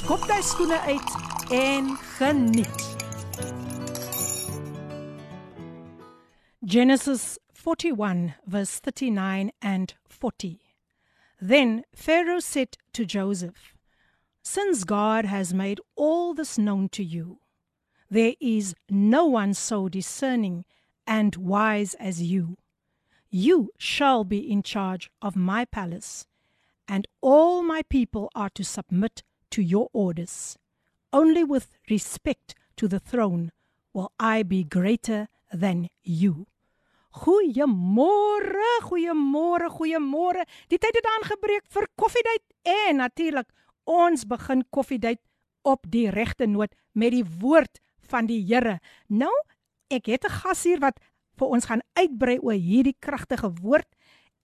skop jy skoene uit en geniet. Genesis 41 verse 39 and 40. Then Pharaoh said to Joseph, Since God has made all this known to you, there is no one so discerning and wise as you. You shall be in charge of my palace, and all my people are to submit to your orders. Only with respect to the throne will I be greater than you. Goeiemôre, goeiemôre, goeiemôre. Die tyd het aangebreek vir koffiedייט en natuurlik ons begin koffiedייט op die regte noot met die woord van die Here. Nou, ek het 'n gas hier wat vir ons gaan uitbrei oor hierdie kragtige woord.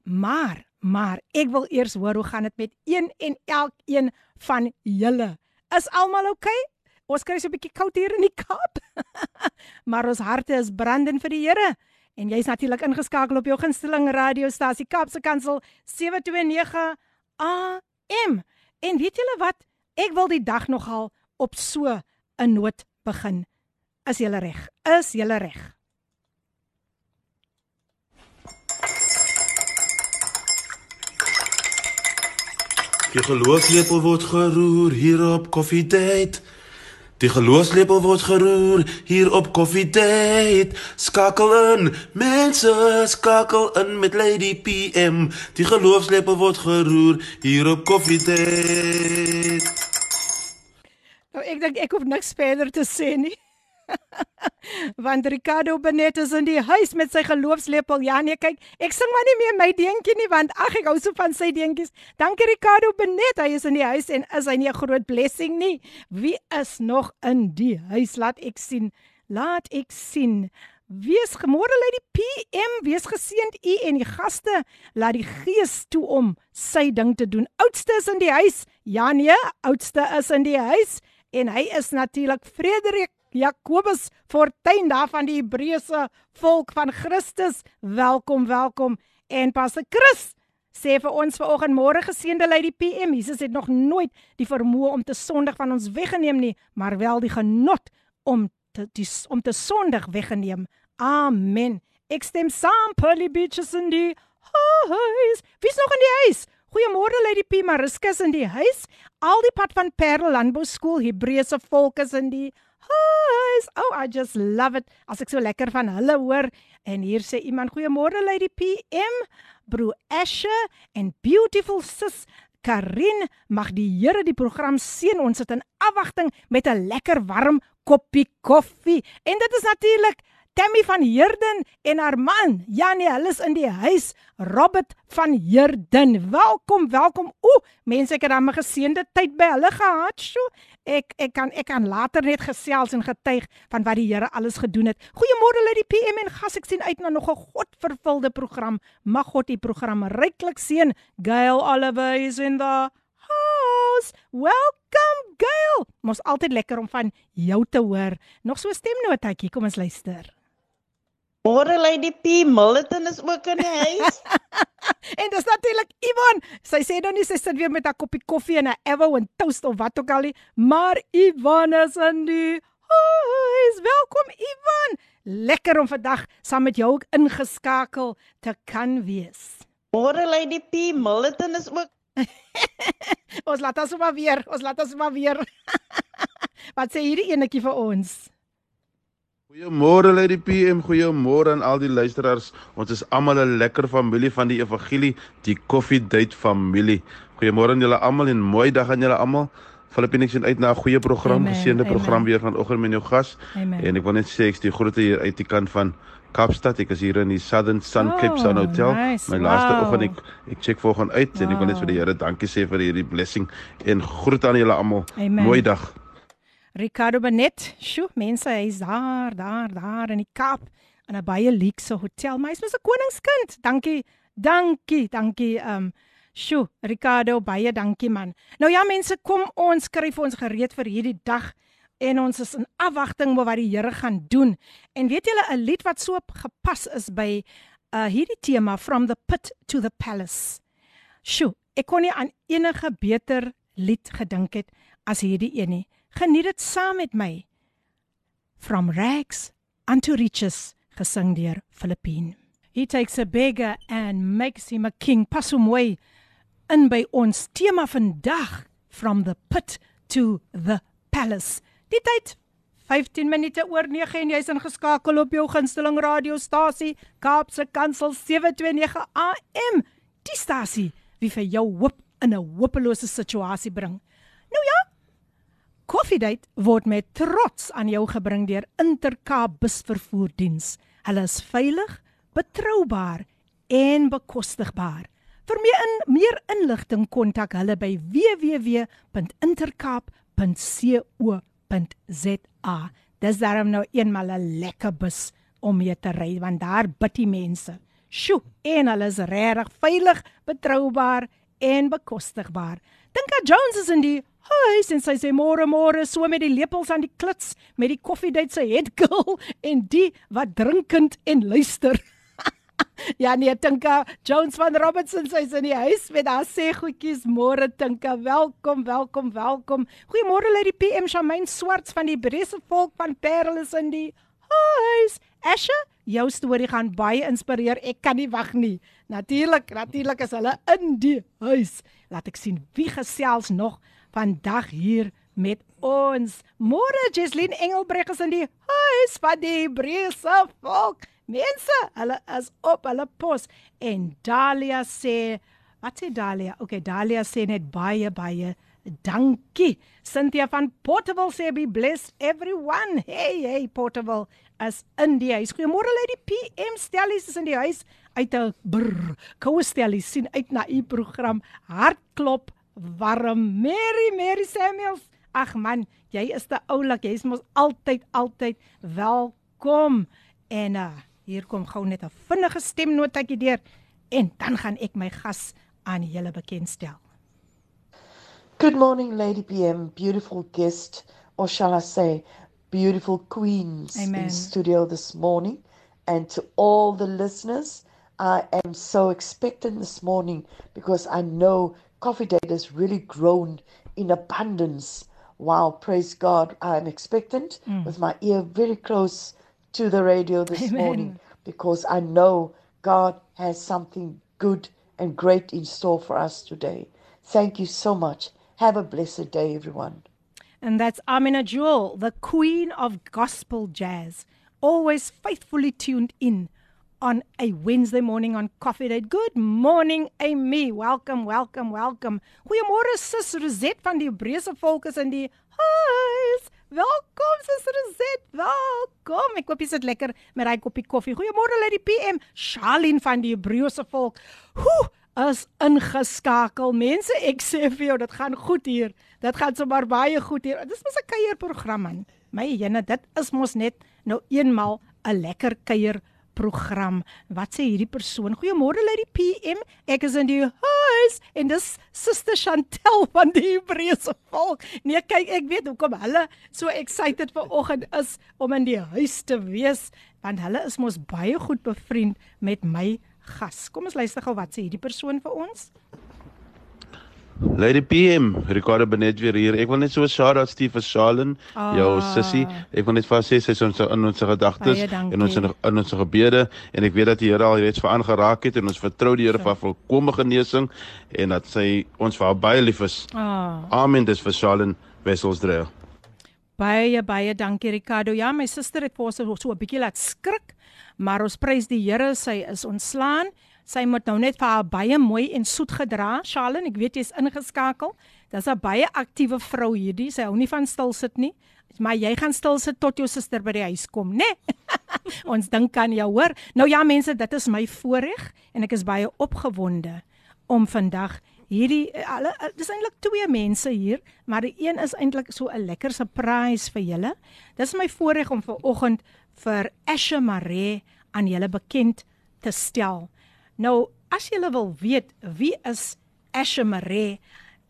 Maar, maar ek wil eers hoor hoe gaan dit met een en elkeen van julle. Is almal oukei? Okay? Ons kry so 'n bietjie koud hier in die Kaap. maar ons harte is brandend vir die Here. En jy's natuurlik ingeskakel op jou gunsteling radiostasie Kaapse Kansel 729 AM. En weet julle wat? Ek wil die dag nogal op so 'n noot begin. Is jy reg? Is jy reg? Die geloofslepel word geroer hier op Coffee Date. Die geloofslepel word geroer hier op Coffee Date. Skakel in, mense, skakel in met Lady PM. Die geloofslepel word geroer hier op Coffee Date. Nou ek dink ek hoef niks verder te sê nie. Want Ricardo Benet is in die huis met sy geloofslepel. Ja nee, kyk, ek sing maar nie meer my deentjie nie want ag ek hou so van sy deentjies. Dankie Ricardo Benet, hy is in die huis en is hy nie 'n groot blessing nie. Wie is nog in die huis? Laat ek sien. Laat ek sien. Wees gemôre lê die PM, wees geseënd u en die gaste. Laat die Gees toe om sy ding te doen. Oudste is in die huis. Ja nee, oudste is in die huis en hy is natuurlik Frederik Jakobus Fortuin daar van die Hebreëse volk van Christus. Welkom, welkom. En Pastor Chris sê vir ons vanoggend môre geseënde lei die PM. Jesus het nog nooit die vermoë om te sondig van ons weggeneem nie, maar wel die genot om te die, om te sondig weggeneem. Amen. Ek stem saam, Polly Beaches in die huis. Wie's nog in die huis? Goeiemôre Lady P, Mariska is in die huis. Al die pad van Parel Landbou Skool Hebreëse volk is in die huis. Oh, I just love it. As ek so lekker van hulle hoor en hier sê iemand goeiemôre Lady PM, Bro Asher en beautiful sis Karin, mag die Here die program seën. Ons sit in afwagting met 'n lekker warm koppie koffie. En dit is natuurlik Tammy van Heerden en haar man Janie, hulle is in die huis. Robert van Heerden. Welkom, welkom. Ooh, mense, ek het dan 'n geseënde tyd by hulle gehad. Sjoe. Ek ek kan ek kan later net gesels en getuig van wat die Here alles gedoen het. Goeiemôre lê die PM en gas. Ek sien uit na nog 'n godvervulde program. Mag God die program ryklik seën. Gail Oliver is in the house. Welcome Gail. Mos altyd lekker om van jou te hoor. Nog so 'n stemnotetjie. Kom ons luister. Môre Lady P Milton is ook in die huis. en dis natuurlik Ivan. Sy sê dan nie sy sit weer met 'n koppie koffie en 'n Evo en toast of wat ook al nie, maar Ivan is in die huis. Welkom Ivan. Lekker om vandag saam met jou ingeskakel te kan wees. Môre Lady P Milton is ook Ons laat ons maar weer, ons laat ons maar weer. wat sê hierdie enetjie vir ons? Goeiemôre lê die PM, goeiemôre aan al die luisteraars. Ons is almal 'n lekker familie van die evangelie, die Coffee Date familie. Goeiemôre aan julle almal en mooi dag aan julle almal. Filippine sien uit na 'n goeie program, geseënde program weer vanoggend met jou gas. Amen. En ek wil net sê ek is die groete hier uit die kant van Kaapstad. Ek is hier in die Southern Sun oh, Cape Sun Hotel. Nice. My laaste wow. oggend ek ek check vanoggend uit wow. en ek wil net vir die Here dankie sê vir hierdie blessing en groete aan julle almal. Mooi dag. Ricardo Benet. Sjoe, mense, hy's daar, daar, daar in die Kaap in 'n baie luukse hotel. Maar hy's mos 'n koningskind. Dankie. Dankie, dankie. Um Sjoe, Ricardo, baie dankie man. Nou ja mense, kom ons skryf ons gereed vir hierdie dag en ons is in afwagting oor wat die Here gaan doen. En weet julle 'n lied wat so gepas is by uh hierdie tema from the pit to the palace. Sjoe, ek kon nie aan enige beter lied gedink het as hierdie een nie. Geniet dit saam met my. From rags unto riches gesing deur Filippine. He takes a beggar and makes him a king. Pas hom mooi in by ons tema vandag from the pit to the palace. Die tyd 15 minute oor 9 en jy's ingeskakel op jou gunsteling radiostasie Kaapse Kansel 729 AM. Die stasie wie vir jou hoop in 'n hopelose situasie bring. Nou ja. Koffiedייט word met trots aan jou gebring deur Intercape busvervoerdiens. Hulle is veilig, betroubaar en bekostigbaar. Vir meer in meer inligting kontak hulle by www.intercape.co.za. Dis daarom nou eenmal 'n lekker bus om mee te ry want daar bid die mense. Sjoe, en hulle is regtig veilig, betroubaar en bekostigbaar. Dink aan Jones is in die huis en sy sê môre môre so met die lepels aan die klits met die koffiedייט se headgirl en die wat drinkend en luister. ja nee, Tinka Jones van Robertson sy's in die huis met haar sê goedjies môre Tinka. Welkom, welkom, welkom. Goeiemôre lê die PM Shamaine Swarts van die Brese volk van Parel is in die huis. Asha, jou storie gaan baie inspireer. Ek kan nie wag nie. Natuurlik, natuurlik is hulle in die huis. Laat ek sien wie gesels nog vandag hier met ons. Môre Jesslyn Engelbreg is in die huis van die Hebreëse volk. Mense, hulle is op hulle pos en Dalia sê, wat sê Dalia? Okay, Dalia sê net baie baie dankie. Cynthia van Portable sê be blessed everyone. Hey, hey Portable is in die huis. Goeiemôre lê die PM stellies is in die huis uit 'n brr. Koue stellies sien uit na u program. Hartklop warm. Mary Mary Samuels. Ag man, jy is te oulik. Jy's mos altyd altyd welkom. En uh, hier kom gou net 'n vinnige stemnotetjie deur en dan gaan ek my gas aan julle bekendstel. Good morning, Lady PM. Beautiful guest, or shall I say, beautiful queens Amen. in studio this morning. And to all the listeners, I am so expectant this morning because I know Coffee Date has really grown in abundance. Wow, praise God. I'm expectant Mm. with my ear very close to the radio this Amen. morning because I know God has something good and great in store for us today. Thank you so much. Have a blessed day, everyone. And that's Amina Jewel, the queen of gospel jazz, always faithfully tuned in on a Wednesday morning on Coffee Date. Good morning, Amy. Welcome, welcome, welcome. Goeiemôre sis Rosette van die Hebreëse volk is in die huis. Welkom sis Rosette. Welkom. Ek hoop jy sit lekker met daai koppie koffie. Goeiemôre lê die PM. Charlene van die Hebreëse volk. Hoe is ingeskakel. Mense, ek sê vir jou, dit gaan goed hier. Dit gaan sommer baie goed hier. Dis mos 'n kuierprogram man. My jene, dit is mos net nou eenmal 'n lekker kuierprogram. Wat sê hierdie persoon? Goeiemôre lê die PM. Ek is in die huis en dis Suster Chantel van die Hebreëse volk. Nee, kyk, ek weet hoekom hulle so excited vanoggend is om in die huis te wees, want hulle is mos baie goed bevriend met my gas. Kom ons luister gou wat sê hierdie persoon vir ons. Lady PM, Ricardo Benet weer hier. Ek wil net so shout-out stuur vir Charlene, Ah. jou sussie. Ek wil net vir haar sê sy is ons in ons gedagtes en ons in, in ons gebede en ek weet dat die Here al reeds vir aangeraak het en ons vertrou die Here vir haar volkomme genesing en dat sy ons vir haar baie lief is. Ah, Amen. Dis vir Charlene Wesselsdreil. baie baie dankie Ricardo. Ja, my suster het vir ons so 'n bietjie laat skrik, maar ons prys die Here, sy is ontslaan. Sy moet nou net vir haar baie mooi en soet gedra. Charlene, ek weet jy's ingeskakel. Dis 'n baie aktiewe vrou hierdie. Sy hou nie van stil sit nie. Maar jy gaan stil sit tot jou suster by die huis kom, né? Nee? Ons dink aan jou, hoor. Nou ja, mense, dit is my voorreg en ek is baie opgewonde om vandag hierdie eh, hulle eh, dis eintlik twee mense hier, maar die een is eintlik so 'n lekker surprise vir julle. Dis my voorreg om ver oggend vir Asha Mare aan julle bekend te stel. Nou, as julle wil weet wie is Asha Mare,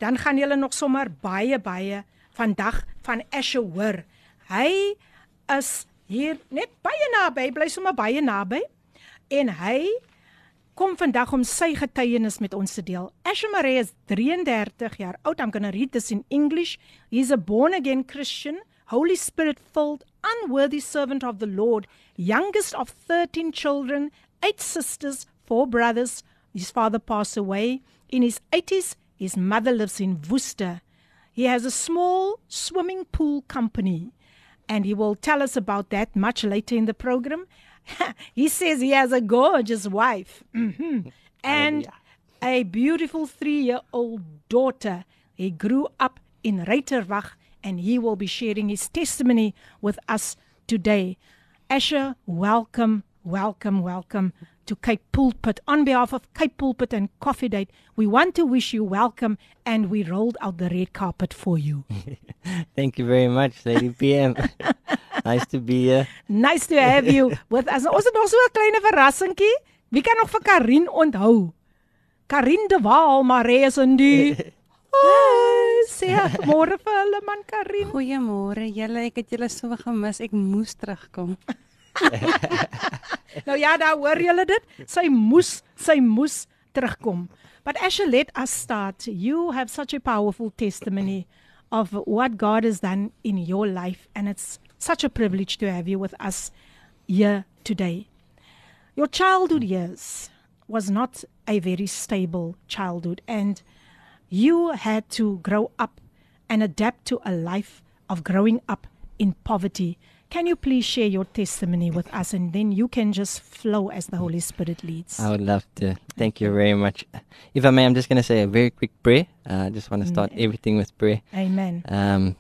dan gaan julle nog sommer baie baie vandag van Asha hoor. Hy is hier net baie naby, bly sommer baie naby en hy kom vandag om sy getuienis met ons te deel. Asher Marie is 33 jaar oud. I'm going to read this in English. He's a born again Christian, Holy Spirit filled, unworthy servant of the Lord, youngest of 13 children, eight sisters, four brothers. His father passed away in his 80s. His mother lives in Worcester. He has a small swimming pool company and he will tell us about that much later in the program. he says he has a gorgeous wife mm-hmm. and a beautiful three year old daughter. He grew up in Ruyterwacht and he will be sharing his testimony with us today. Asher, welcome, welcome, welcome to Cape Pulpit. On behalf of Cape Pulpit and Coffee Date, we want to wish you welcome and we rolled out the red carpet for you. Thank you very much, Lady PM. nice to be here. Nice to have you with us. Ons het nog so 'n klein verrassingkie. Wie kan nog vir Karin onthou? Karin de Waal, Maree is in die Hi, sê môre vir hulle man Karin. Goeiemôre julle, ek het julle so gemis. Ek moes terugkom. nou ja, daar hoor julle dit. Sy moes, sy moes terugkom. But Asher, let us start. You have such a powerful testimony of what God has done in your life and it's such a privilege to have you with us here today. Your childhood years was not a very stable childhood and you had to grow up and adapt to a life of growing up in poverty. Can you please share your testimony with us and then you can just flow as the Holy Spirit leads? I would love to. Thank you very much. If I may, I'm just going to say a very quick prayer. Uh, I just want to start everything with prayer. Amen. Um,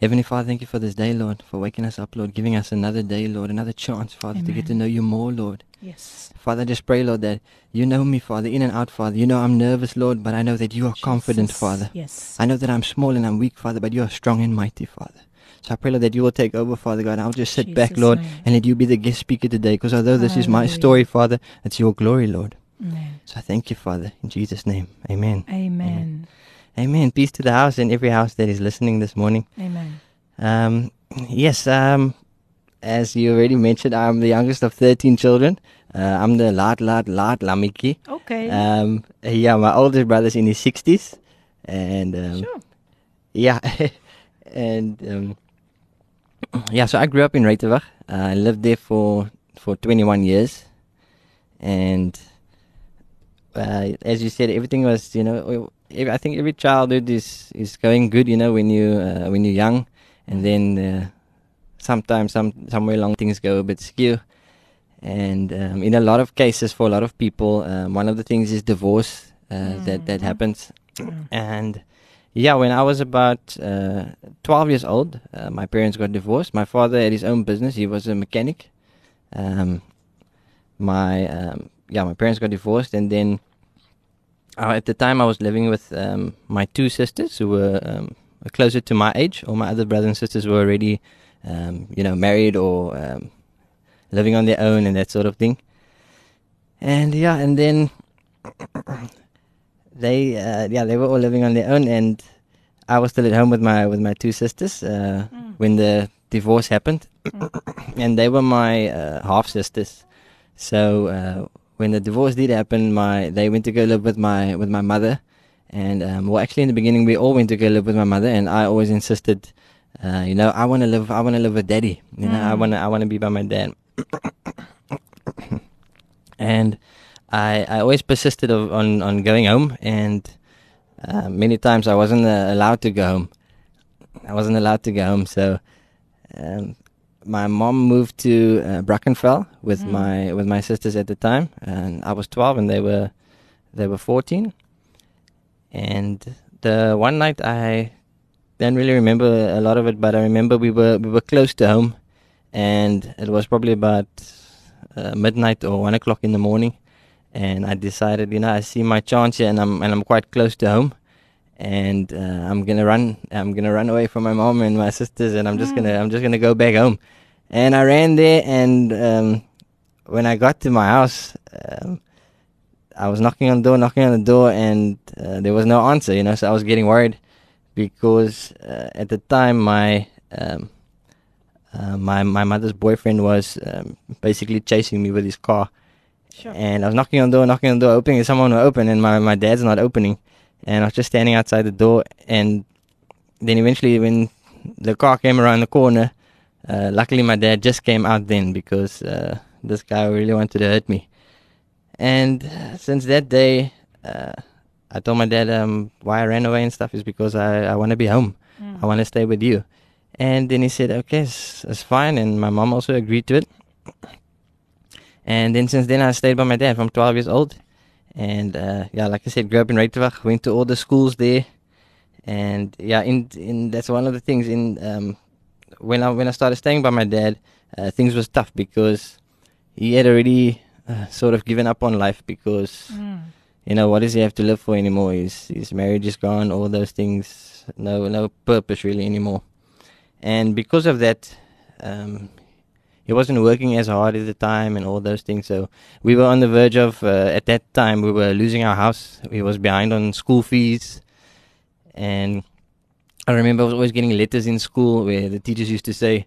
Heavenly Father, thank you for this day, Lord, for waking us up, Lord, giving us another day, Lord, another chance, Father, to get to know you more, Lord. Yes. Father, I just pray, Lord, that you know me, Father, in and out, Father. You know I'm nervous, Lord, but I know that you are confident, Father. Yes. I know that I'm small and I'm weak, Father, but you are strong and mighty, Father. So I pray, Lord, that you will take over, Father God. I'll just sit back, Lord, name. and let you be the guest speaker today. Because although this is my story, Father, it's your glory, Lord. Amen. So I thank you, Father, in Jesus' name. Amen. Amen. Amen. Peace to the house and every house that is listening this morning. Amen. Um, yes, um, as you already mentioned, I'm the youngest of 13 children. Uh, I'm the lad, lad, laat lamiki. Okay. Um, yeah, my oldest brother's in his 60s. And um, sure. yeah, and um, yeah, so I grew up in Ruyterwacht. Uh, I lived there for, for 21 years. And uh, as you said, everything was, you know, I think every childhood is, is going good, you know, when, you, uh, when you're young. And then uh, sometimes, some, somewhere along, things go a bit skew. And um, in a lot of cases, for a lot of people, um, one of the things is divorce uh, that, that happens. And yeah, when I was about uh, 12 years old, uh, my parents got divorced. My father had his own business. He was a mechanic. Um, my um, yeah, my parents got divorced, and then uh, at the time I was living with um, my two sisters who were um, closer to my age. All my other brothers and sisters were already, um, you know, married or um, living on their own and that sort of thing. And yeah, and then they uh, yeah they were all living on their own, and I was still at home with my with my two sisters uh, when the divorce happened, and they were my uh, half sisters. So uh, when the divorce did happen, my they went to go live with my with my mother, and um, well, actually in the beginning we all went to go live with my mother, and I always insisted, uh, you know, I want to live I want to live with daddy, you know, I want to I want to be by my dad, and I I always persisted of, on on going home, and uh, many times I wasn't uh, allowed to go home. I wasn't allowed to go home, so. Um, my mom moved to uh, Brackenfell with my with my sisters at the time, and I was twelve and they were they were fourteen. And the one night I don't really remember a lot of it, but I remember we were we were close to home, and it was probably about uh, midnight or one o'clock in the morning, and I decided, you know, I see my chance here, and I'm and I'm quite close to home, and uh, I'm gonna run. I'm gonna run away from my mom and my sisters, and I'm just gonna I'm just gonna go back home. And I ran there, and um, when I got to my house, um, I was knocking on the door, knocking on the door, and uh, there was no answer. You know, so I was getting worried because uh, at the time my um, uh, my my mother's boyfriend was um, basically chasing me with his car, Sure. and I was knocking on the door, knocking on the door, hoping that someone will open, and my my dad's not opening, and I was just standing outside the door, and then eventually when the car came around the corner, uh, luckily my dad just came out then because uh, this guy really wanted to hurt me, and since that day. Uh, I told my dad um, why I ran away and stuff is because I, I want to be home. I want to stay with you. And then he said, okay, it's, it's fine. And my mom also agreed to it. And then since then, I stayed by my dad from 12 years old. And uh, yeah, like I said, grew up in Ruyterwacht, went to all the schools there. And yeah, in in that's one of the things. In um, when I when I started staying by my dad, uh, things was tough because he had already uh, sort of given up on life because you know, what does he have to live for anymore? His his marriage is gone, all those things, no no purpose really anymore. And because of that, um, he wasn't working as hard at the time and all those things. So we were on the verge of, uh, at that time, we were losing our house. We was behind on school fees, and I remember I was always getting letters in school where the teachers used to say,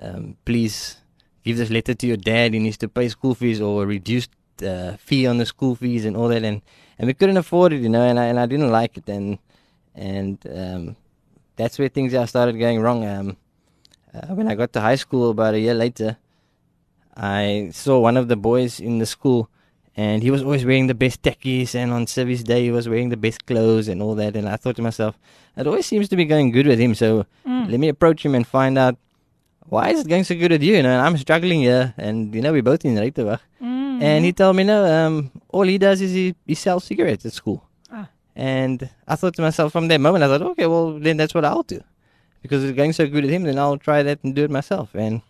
um, "Please give this letter to your dad. He needs to pay school fees or reduced uh, fee on the school fees and all that." And and we couldn't afford it, you know. And I and I didn't like it, and and um, that's where things started going wrong. Um, uh, when I got to high school about a year later, I saw one of the boys in the school, and he was always wearing the best techies, and on service day he was wearing the best clothes and all that. And I thought to myself, it always seems to be going good with him. So let me approach him and find out why is it going so good with you? You know, and I'm struggling here, and you know we're both in Ruyterwacht. And he told me, no, um, all he does is he, he sells cigarettes at school. Ah. And I thought to myself from that moment, I thought, okay, well, then that's what I'll do. Because it's going so good with him, then I'll try that and do it myself. And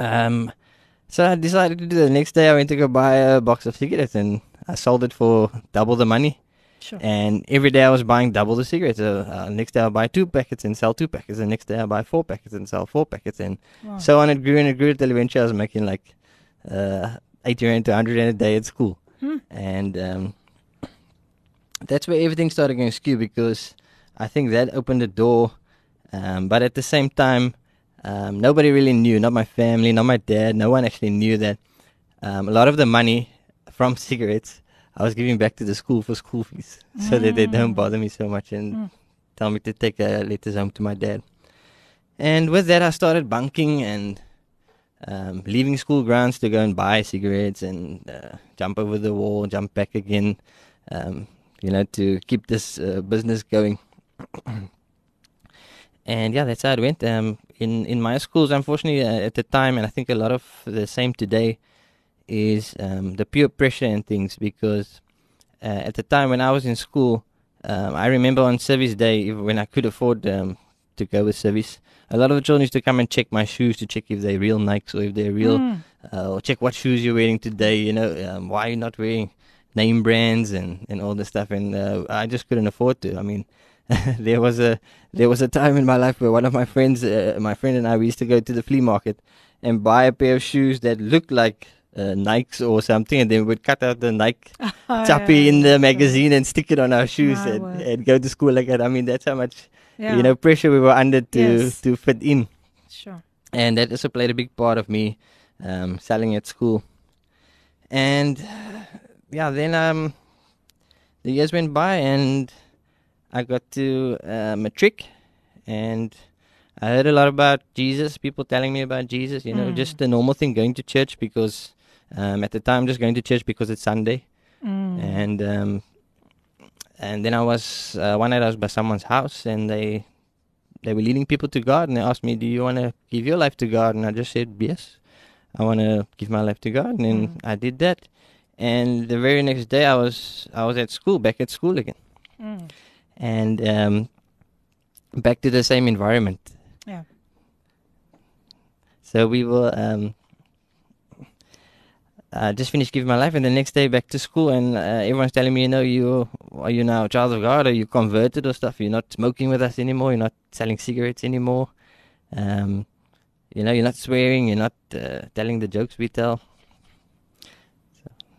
um, so I decided to do it. The next day, I went to go buy a box of cigarettes and I sold it for double the money. Sure. And every day I was buying double the cigarettes. Uh, uh, next day I'll buy two packets and sell two packets. The next day I'll buy four packets and sell four packets. And Wow. so on it grew and it grew until eventually I was making like uh, 80 rand to 100 rand a day at school. Hmm. And um, that's where everything started going skew because I think that opened the door. Um, but at the same time, um, nobody really knew, not my family, not my dad, no one actually knew that um, a lot of the money from cigarettes I was giving back to the school for school fees so that they don't bother me so much and tell me to take uh, letters home to my dad. And with that, I started bunking and um, leaving school grounds to go and buy cigarettes and uh, jump over the wall, jump back again, um, you know, to keep this uh, business going. and yeah, that's how it went. Um, in in my schools, unfortunately, uh, at the time, and I think a lot of the same today, is um, the peer pressure and things because uh, at the time when I was in school, um, I remember on service day when I could afford um, to go with service, a lot of the children used to come and check my shoes to check if they're real Nikes or if they're real, uh, or check what shoes you're wearing today. You know, um, why you're not wearing name brands and, and all this stuff. And uh, I just couldn't afford to. I mean, there was a there was a time in my life where one of my friends, uh, my friend and I, we used to go to the flea market and buy a pair of shoes that looked like uh, Nikes or something, and then we'd cut out the Nike chappy in the magazine and stick it on our shoes and, and go to school like that. I mean, that's how much Yeah. you know pressure we were under to Yes. to fit in, Sure. and that also played a big part of me um, selling at school. And yeah, then um, the years went by, and I got to uh, matric, and I heard a lot about Jesus. People telling me about Jesus. You know, Mm. just the normal thing, going to church because um, at the time just going to church because it's Sunday, Mm. and um, and then I was uh, one night I was by someone's house, and they they were leading people to God, and they asked me, "Do you want to give your life to God?" And I just said, "Yes, I want to give my life to God," and then Mm. I did that. And the very next day, I was I was at school, back at school again, Mm. And um, back to the same environment. Yeah. So we were um, I just finished giving my life, and the next day back to school, and uh, everyone's telling me, you know, you are you now a child of God? Are you converted or stuff? You're not smoking with us anymore. You're not selling cigarettes anymore. Um, you know, you're not swearing. You're not uh, telling the jokes we tell.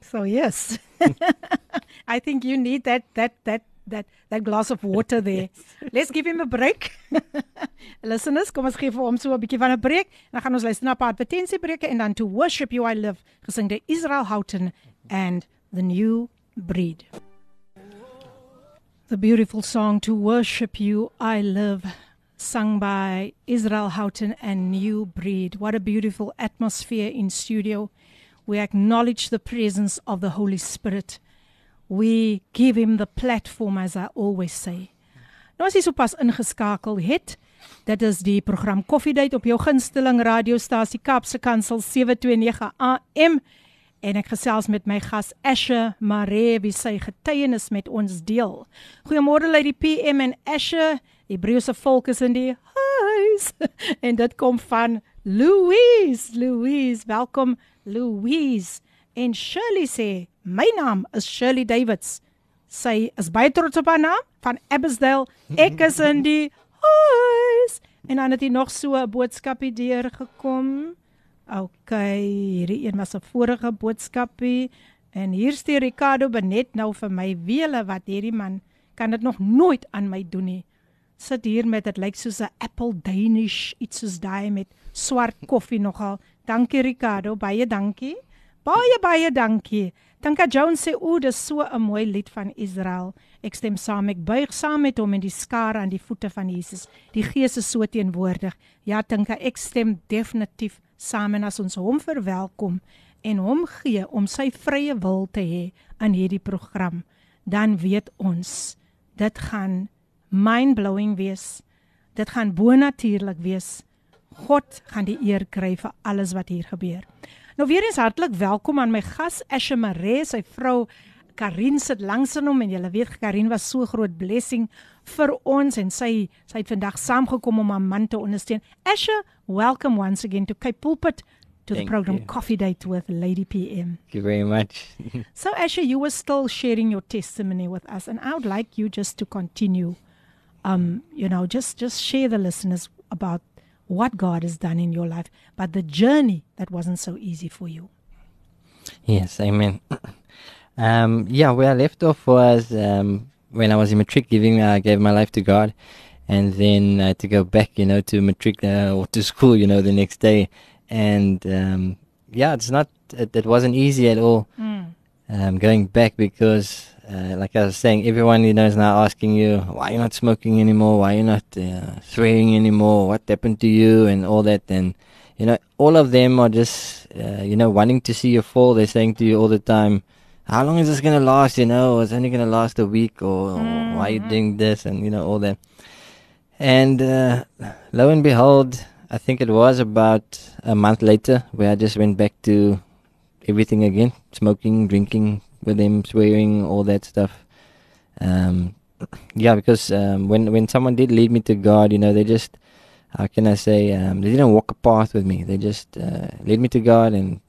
So yes, I think you need that that that that that glass of water there. Let's give him a break. Listeners, kom ons gee vir hom so 'n bietjie van 'n breek. Dan gaan ons luister na 'n paar advertensiebreuke en dan to worship you I live gesing deur Israel Houghton and the new breed. The beautiful song to worship you I live sung by Israel Houghton and New Breed. What a beautiful atmosphere in studio. We acknowledge the presence of the Holy Spirit. We give him the platform as I always say. Nou as jy sopas ingeskakel het, dit is die program Koffiedייט op jou gunsteling radiostasie Kapse Kansel 729 AM en ek gesels met my gas Asher Mare wie sy getuienis met ons deel. Goeiemôre lei die PM en Asher, Hebreëse volk is in die huis. en dit kom van Louise. Louise, welkom Louise. En Shirley sê, "My naam is Shirley Davids." Sy is baie trots op haar naam van Abbotsdale. Ek is in die huis. En dan het hy nog so 'n boodskapie deurgekom. OK, hierdie een was 'n vorige boodskapie en hier stuur Ricardo Benet nou vir my wiele wat hierdie man kan dit nog nooit aan my doen nie. Sit hier met dit lyk soos 'n apple danish iets soos daai met swart koffie nogal. Dankie Ricardo, baie dankie. Baie baie dankie. Dankie Jones sê o, dis so 'n mooi lied van Israel. Ek stem saam, ek buig saam met hom in die skare aan die voete van Jesus. Die Gees is so teenwoordig. Ja, Dinka, ek stem definitief saam en as ons hom verwelkom en hom gee om sy vrye wil te hê aan hierdie program, dan weet ons dit gaan mind-blowing wees. Dit gaan bonatuurlik wees. God gaan die eer kry vir alles wat hier gebeur. Nou weer eens hartlik welkom aan my gas Asha Mare, sy vrou Karin sit langs in hom en julle weet Karin was so groot blessing vir ons en sy sy het vandag saamgekom om haar man te ondersteun. Asha, welcome once again to Cape Pulpit to Thank the program you. Coffee Date with Lady PM. Thank you very much. So Asha, you were still sharing your testimony with us and I would like you just to continue um you know just just share the listeners about what God has done in your life but the journey that wasn't so easy for you. Yes, amen. Um, yeah, where I left off was um, when I was in matric, giving I gave my life to God, and then I had to go back, you know, to matric uh, or to school, you know, the next day, and um, yeah, it's not it, it wasn't easy at all um, going back because, uh, like I was saying, everyone you know is now asking you why you're not smoking anymore, why you're not uh, swearing anymore, what happened to you, and all that, and you know, all of them are just uh, you know wanting to see you fall. They're saying to you all the time, "How long is this gonna last?" You know, it's only gonna last a week, or, or why are you doing this, and you know all that. And uh, lo and behold, I think it was about a month later where I just went back to everything again smoking, drinking with them, swearing, all that stuff. Um, yeah, because um, when, when someone did lead me to God, you know, they just, how can I say, um, they didn't walk a path with me. They just uh, led me to God and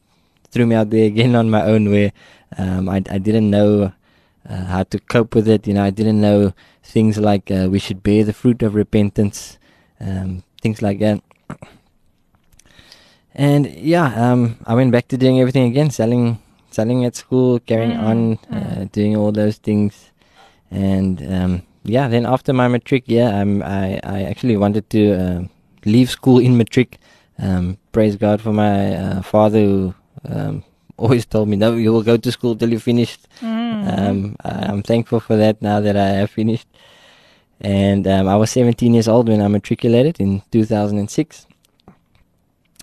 threw me out there again on my own where um, I, I didn't know uh, how to cope with it. You know, I didn't know things like uh, we should bear the fruit of repentance, um, things like that. And yeah, um, I went back to doing everything again, selling, selling at school, carrying Mm, on, uh, doing all those things, and um, yeah. Then after my matric, yeah, um, I I actually wanted to uh, leave school in matric. Um, praise God for my uh, father who um, always told me, "No, you will go to school till you finished." Um, I- I'm thankful for that now that I have finished. And um, I was 17 years old when I matriculated in 2006.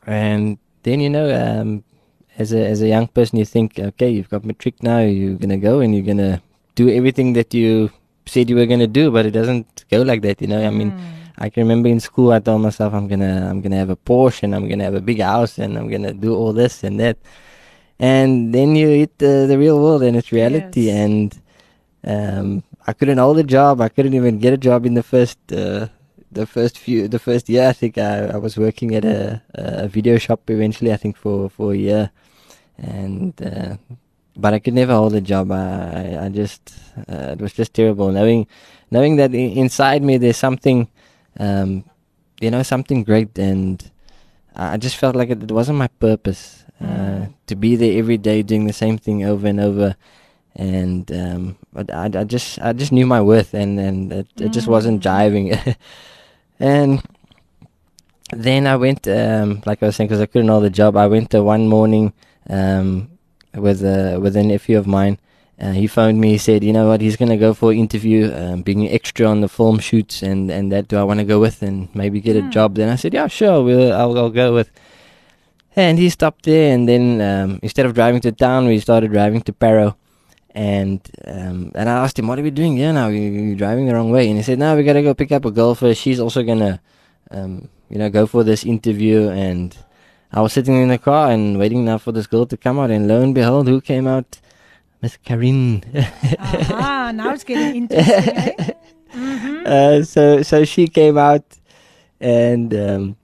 And then you know, um, as a as a young person, you think, okay, you've got matric now. You're gonna go and you're gonna do everything that you said you were gonna do, but it doesn't go like that. You know, I mean, I can remember in school, I told myself, I'm gonna I'm gonna have a Porsche and I'm gonna have a big house and I'm gonna do all this and that. And then you hit the, the real world and it's reality. Yes. And um, I couldn't hold a job. I couldn't even get a job in the first uh, the first few the first year. I think I, I was working at a, a video shop eventually. I think for for a year, and uh, but I could never hold a job. I I, just uh, it was just terrible knowing knowing that inside me there's something, um, you know, something great, and I just felt like it, it wasn't my purpose uh, to be there every day doing the same thing over and over. And um, but I, I just I just knew my worth, and and it, it just wasn't jiving. and then I went, um, like I was saying, because I couldn't hold the job. I went there one morning um, with a with a nephew of mine. Uh, he phoned me. He said, "You know what? He's going to go for an interview, um, being an extra on the film shoots, and and that do I want to go with and maybe get a job?" Then I said, "Yeah, sure. We'll, I'll, I'll go with." And he stopped there, and then um, instead of driving to town, we started driving to Paarl. And um, and I asked him, "What are we doing here now? You, you're driving the wrong way." And he said, "No, we gotta go pick up a girl first. She's also gonna, um, you know, go for this interview." And I was sitting in the car and waiting now for this girl to come out. And lo and behold, who came out? Miss Karin. Ah, now it's getting interesting. eh? uh, so so she came out, and um,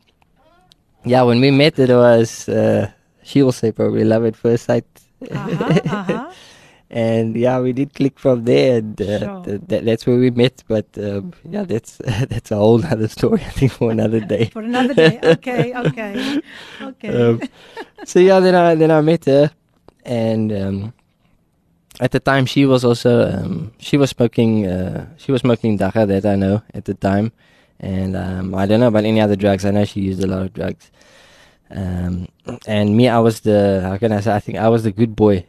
yeah, when we met, it was uh, she will say probably love at first sight. Uh-huh, uh-huh. and yeah, we did click from there, and uh, Sure. th- that, that's where we met. But um, yeah, that's that's a whole other story. I think for another day. For another day. Okay, okay. Okay. Um, so yeah, then I then I met her, and um, at the time she was also um, she was smoking uh, she was smoking dagga that I know at the time, and um, I don't know about any other drugs. I know she used a lot of drugs. Um, and me, I was the how can I say? I think I was the good boy,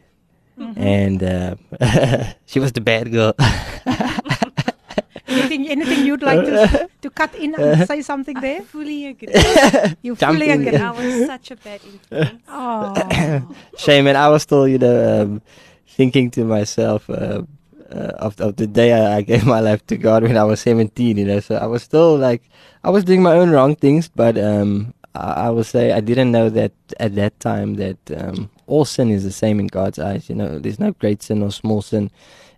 and uh, she was the bad girl. anything anything you'd like to to cut in and say something I there? fully agree. You Jump fully in. agree. I was such a bad influence. Oh. Shame, and I was still, you know, um, thinking to myself uh, uh, of of the day I, I gave my life to God when I was seventeen. You know, so I was still like I was doing my own wrong things, but um, I, I will say I didn't know that at that time that um, all sin is the same in God's eyes. You know, there's no great sin or small sin.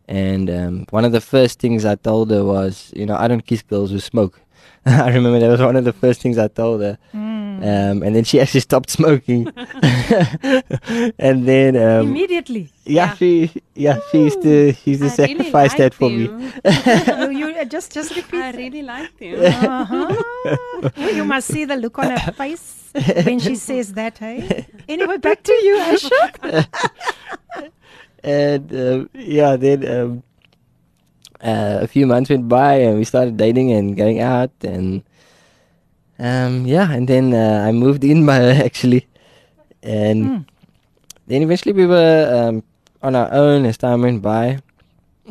And um, one of the first things I told her was, you know, I don't kiss girls who smoke. I remember that was one of the first things I told her. Mm. Um, and then she actually stopped smoking. and then, um, Immediately. yeah, she, yeah, she used to, she used to I really sacrifice that liked for me. him. you, you uh, just just repeat. I really liked him. Uh-huh. Oh, you must see the look on her face when she says that, hey? Anyway, back to you, Asher. And um, yeah, then um, uh, a few months went by, and we started dating and going out, and um, yeah, and then uh, I moved in by actually, and Hmm. then eventually we were um, on our own as time went by,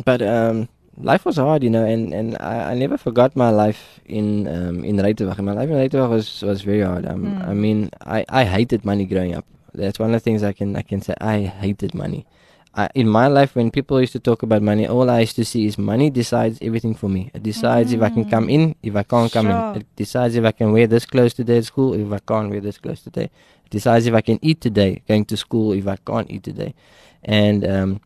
but um, life was hard, you know, and and I, I never forgot my life in um, in Ruyterwacht. My life in Ruyterwacht was was very hard. Um, I Mm. mean, I I hated money growing up. That's one of the things I can I can say. I hated money. I, in my life, when people used to talk about money, all I used to see is money decides everything for me. It decides if I can come in, if I can't come Sure. in. It decides if I can wear this clothes today at school, if I can't wear this clothes today. It decides if I can eat today, going to school, if I can't eat today. And um,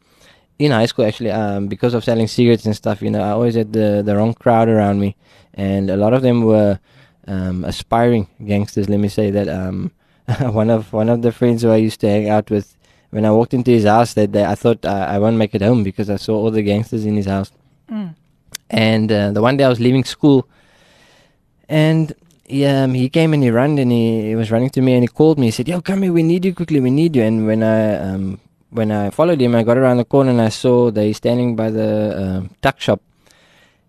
in high school, actually, um, because of selling cigarettes and stuff, you know, I always had the, the wrong crowd around me. And a lot of them were um, aspiring gangsters, let me say that. Um, one of one of the friends who I used to hang out with, when I walked into his house that day, I thought I, I won't make it home because I saw all the gangsters in his house. Mm. And uh, the one day I was leaving school, and he, um, he came and he ran and he, he was running to me and he called me. He said, "Yo, come here, we need you quickly, we need you." And when I um, when I followed him, I got around the corner and I saw they standing by the um, tuck shop,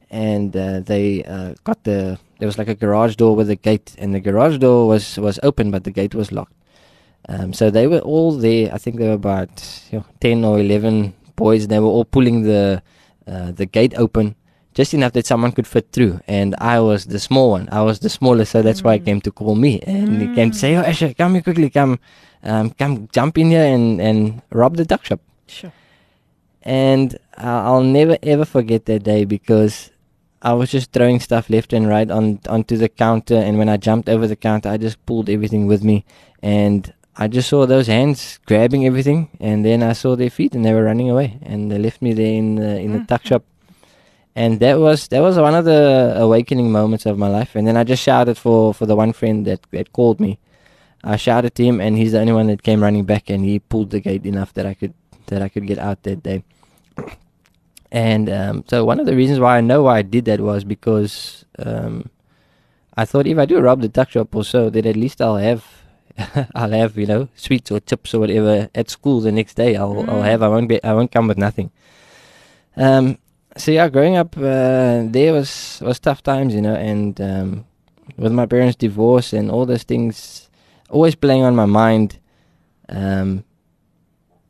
and uh, they uh, got the there was like a garage door with a gate, and the garage door was was open, but the gate was locked. Um, so they were all there. I think there were about you know, ten or eleven boys. They were all pulling the uh, the gate open, just enough that someone could fit through. And I was the small one. I was the smallest, so that's why he came to call me. And he came to say, "Oh, Asher, come here quickly, come, um, come, jump in here and and rob the tuck shop." Sure. And I'll never ever forget that day because I was just throwing stuff left and right on onto the counter. And when I jumped over the counter, I just pulled everything with me, and I just saw those hands grabbing everything, and then I saw their feet, and they were running away, and they left me there in the in the tuck shop. And that was that was one of the awakening moments of my life. And then I just shouted for for the one friend that that called me. I shouted to him, and he's the only one that came running back, and he pulled the gate enough that I could that I could get out that day. And um, so one of the reasons why I know why I did that was because um, I thought if I do rob the tuck shop or so, then at least I'll have I'll have you know sweets or chips or whatever at school the next day. I'll I'll have I won't be I won't come with nothing. Um, so yeah, growing up uh, there was was tough times, you know, and um, with my parents' divorce and all those things always playing on my mind. Um,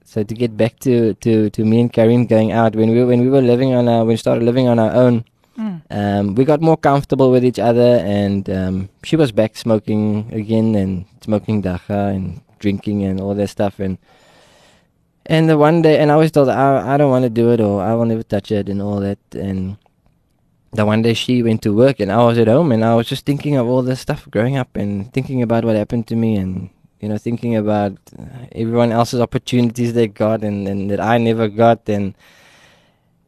so to get back to, to, to me and Karin going out when we when we were living on our when we started living on our own, Mm. um, we got more comfortable with each other, and um, she was back smoking again and smoking dagga and drinking and all that stuff. And and the one day, and I always told I, I don't want to do it or I will never touch it and all that. And the one day she went to work and I was at home and I was just thinking of all this stuff growing up and thinking about what happened to me and you know thinking about uh, everyone else's opportunities they got and, and that I never got and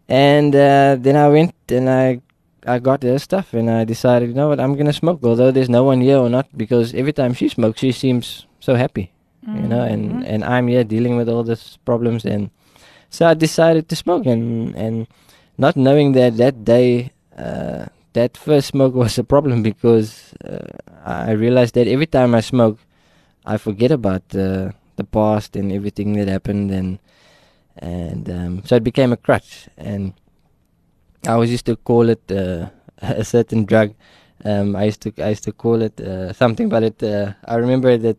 and uh, then I went and I I got her stuff and I decided you know what I'm gonna smoke although there's no one here or not because every time she smokes she seems so happy you know and and I'm here dealing with all these problems and so I decided to smoke and and not knowing that that day uh, that first smoke was a problem because uh, I realized that every time I smoke I forget about uh, the past and everything that happened and and um, so it became a crutch and I always used to call it uh, a certain drug um, I used to I used to call it uh, something but it uh, I remember that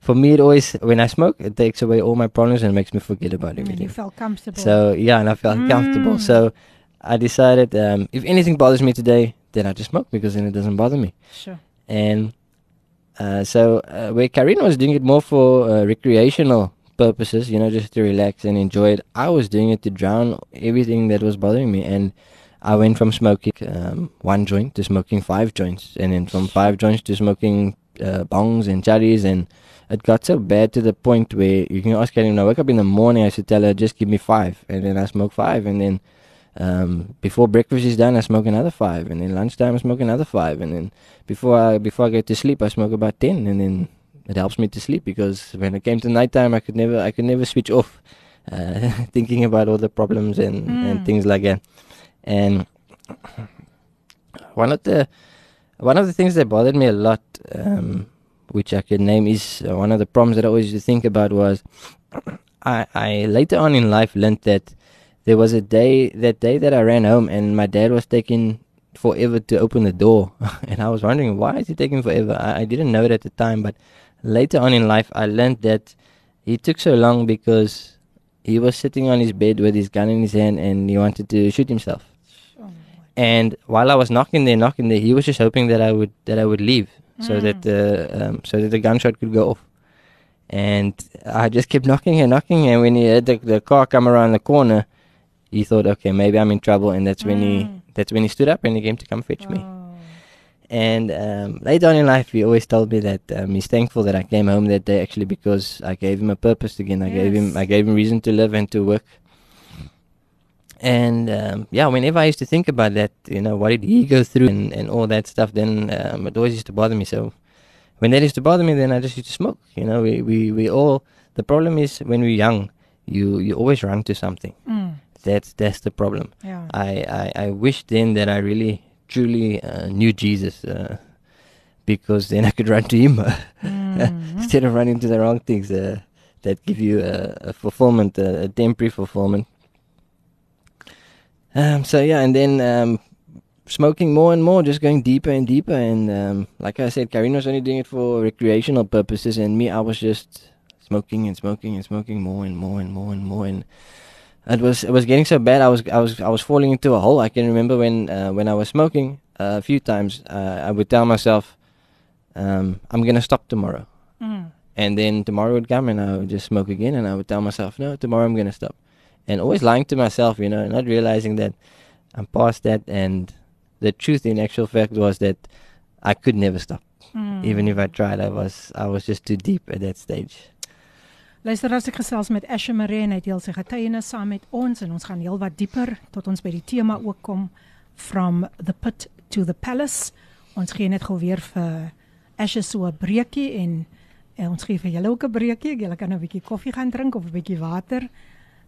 for me it always when I smoke it takes away all my problems and makes me forget about And you felt comfortable. so yeah, and I felt comfortable. Mm. So I decided um, if anything bothers me today, then I just smoke because then it doesn't bother me. sure. And uh, so uh, where Karina was doing it more for uh, recreational purposes, you know, just to relax and enjoy it, I was doing it to drown everything that was bothering me. And I went from smoking um, one joint to smoking five joints, and then from five joints to smoking uh, bongs and cherries and it got so bad to the point where you can ask Karin, when I wake up in the morning, I should tell her, just give me five. And then I smoke five. And then um, before breakfast is done, I smoke another five. And then lunchtime, I smoke another five. And then before I, before I go to sleep, I smoke about 10. And then it helps me to sleep because when it came to nighttime, I could never, I could never switch off uh, thinking about all the problems and, and Mm. things like that. And one of the, one of the things that bothered me a lot, um, which I could name is uh, one of the problems that I always used to think about was I, I later on in life learned that there was a day that day that I ran home and my dad was taking forever to open the door and I was wondering why is he taking forever I, I didn't know it at the time but later on in life I learned that he took so long because he was sitting on his bed with his gun in his hand and he wanted to shoot himself and while I was knocking there knocking there he was just hoping that I would that I would leave so that the um, so that the gunshot could go off and I just kept knocking and knocking and when he heard the, the car come around the corner he thought okay maybe I'm in trouble and that's when he Mm. that's when he stood up and he came to come fetch me Oh. And um, later on in life he always told me that um, he's thankful that I came home that day actually because I gave him a purpose again. I gave him I gave him reason to live and to work. And um, yeah whenever I used to think about that you know what did he go through and, and all that stuff then um, it always used to bother me. So when that used to bother me then I just used to smoke you know. We, we, we all the problem is when we're young you you always run to something. Mm. that's that's the problem. Yeah. I, I, I wish then that I really truly uh, knew Jesus uh, because then I could run to him Mm. instead of running to the wrong things uh, that give you a, a fulfillment, a, a temporary fulfillment. Um, so yeah, and then um, smoking more and more, just going deeper and deeper. And um, like I said, Karina was only doing it for recreational purposes, and me, I was just smoking and smoking and smoking more and more and more and more and more. And it was it was getting so bad. I was I was I was falling into a hole. I can remember when uh, when I was smoking uh, a few times. Uh, I would tell myself, um, "I'm gonna stop tomorrow." Mm. And then tomorrow would come and I would just smoke again and I would tell myself, no, tomorrow I'm going to stop. And always lying to myself, you know, not realizing that I'm past that. And the truth in actual fact was that I could never stop. Mm. Even if I tried, I was, I was just too deep at that stage. Luister as ek gesels met Asha Maree en hy deel sy getuienis saam met ons en ons gaan heelwat dieper tot ons by die tema ook kom from the pit to the palace. Ons gee net gou weer vir Asha so 'n breekie en En ons gee vir julle ook 'n breekie. Julle kan 'n bietjie koffie gaan drink of 'n bietjie water.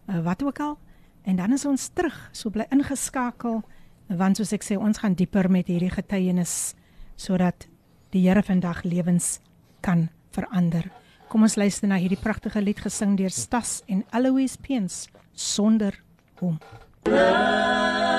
Uh, wat ook al. En dan is ons terug. So bly ingeskakel want soos ek sê, ons gaan dieper met hierdie getuienis sodat die Here vandag lewens kan verander. Kom ons luister na hierdie pragtige lied gesing deur Stas en Eloise Peens sonder hom. Take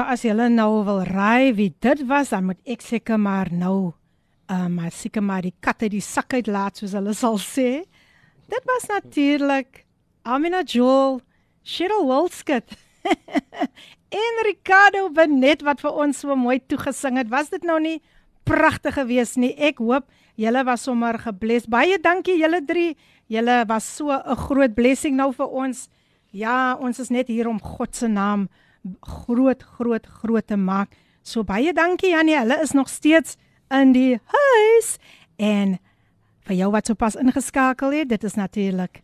nou as julle nou wil raai wie dit was, dan moet ek seker maar nou uh maar seker maar die kat uit die sak uitlaat soos hulle sal sê. Dit was natuurlik Amina Joel, Cheryl Wilskut en Ricardo Benet wat vir ons so mooi toegesing het. Was dit nou nie pragtig geweest nie? Ek hoop julle was sommer gebless. Baie dankie julle drie. Julle was so 'n groot blessing nou vir ons. Ja, ons is net hier om God se naam groot groot groot te maak. So baie dankie Janie. Hulle is nog steeds in die huis en vir jou wat sopas ingeskakel het, dit is natuurlik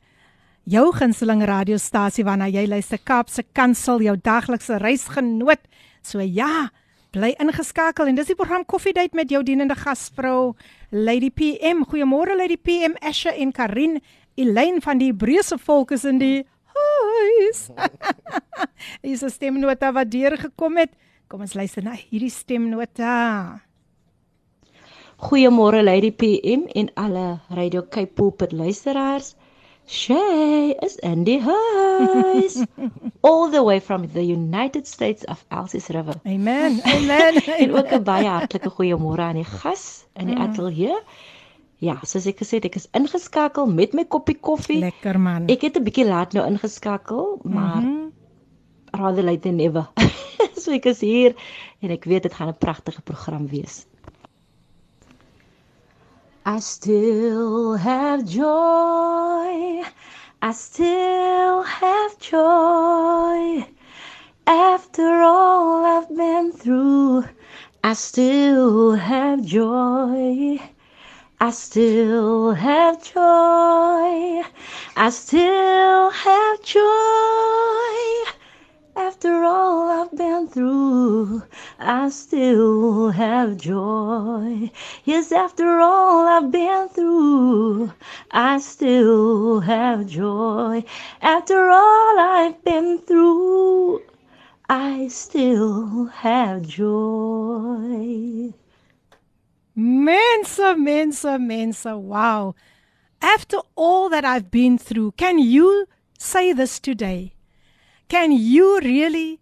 jou gunsteling radiostasie waarna jy luister Kaapse Kansel, jou daglikse reisgenoot. So ja, bly ingeskakel en dis die program Koffiedייט met jou dienende gasvrou Lady PM. Goeiemôre Lady PM, Asha en Karin. Elaine van die Hebreëse volk is in die huis. Hier is 'n stemnota wat deurgekom het. Kom ons luister na hierdie stemnota. Goeiemôre Lady PM en alle Radio Cape Pulpit luisteraars. Shay is in die huis. All the way from the United States of Elsie's River. Amen. Amen. En ook 'n baie hartlike goeiemôre aan die gas in die Mm. ateljee. Ja, soos ek gesê het, ek is ingeskakel met my koppie koffie. Lekker man. Ek het 'n bietjie laat nou ingeskakel, maar Mhm. rather late than never. so ek is hier en ek weet dit gaan 'n pragtige program wees. I still have joy. I still have joy. After all I've been through, I still have joy. I still have joy. I still have joy. After all I've been through, I still have joy. Yes, after all I've been through, I still have joy. After all I've been through, I still have joy. Mense, mense, mense. Wow. After all that I've been through, can you say this today? Can you really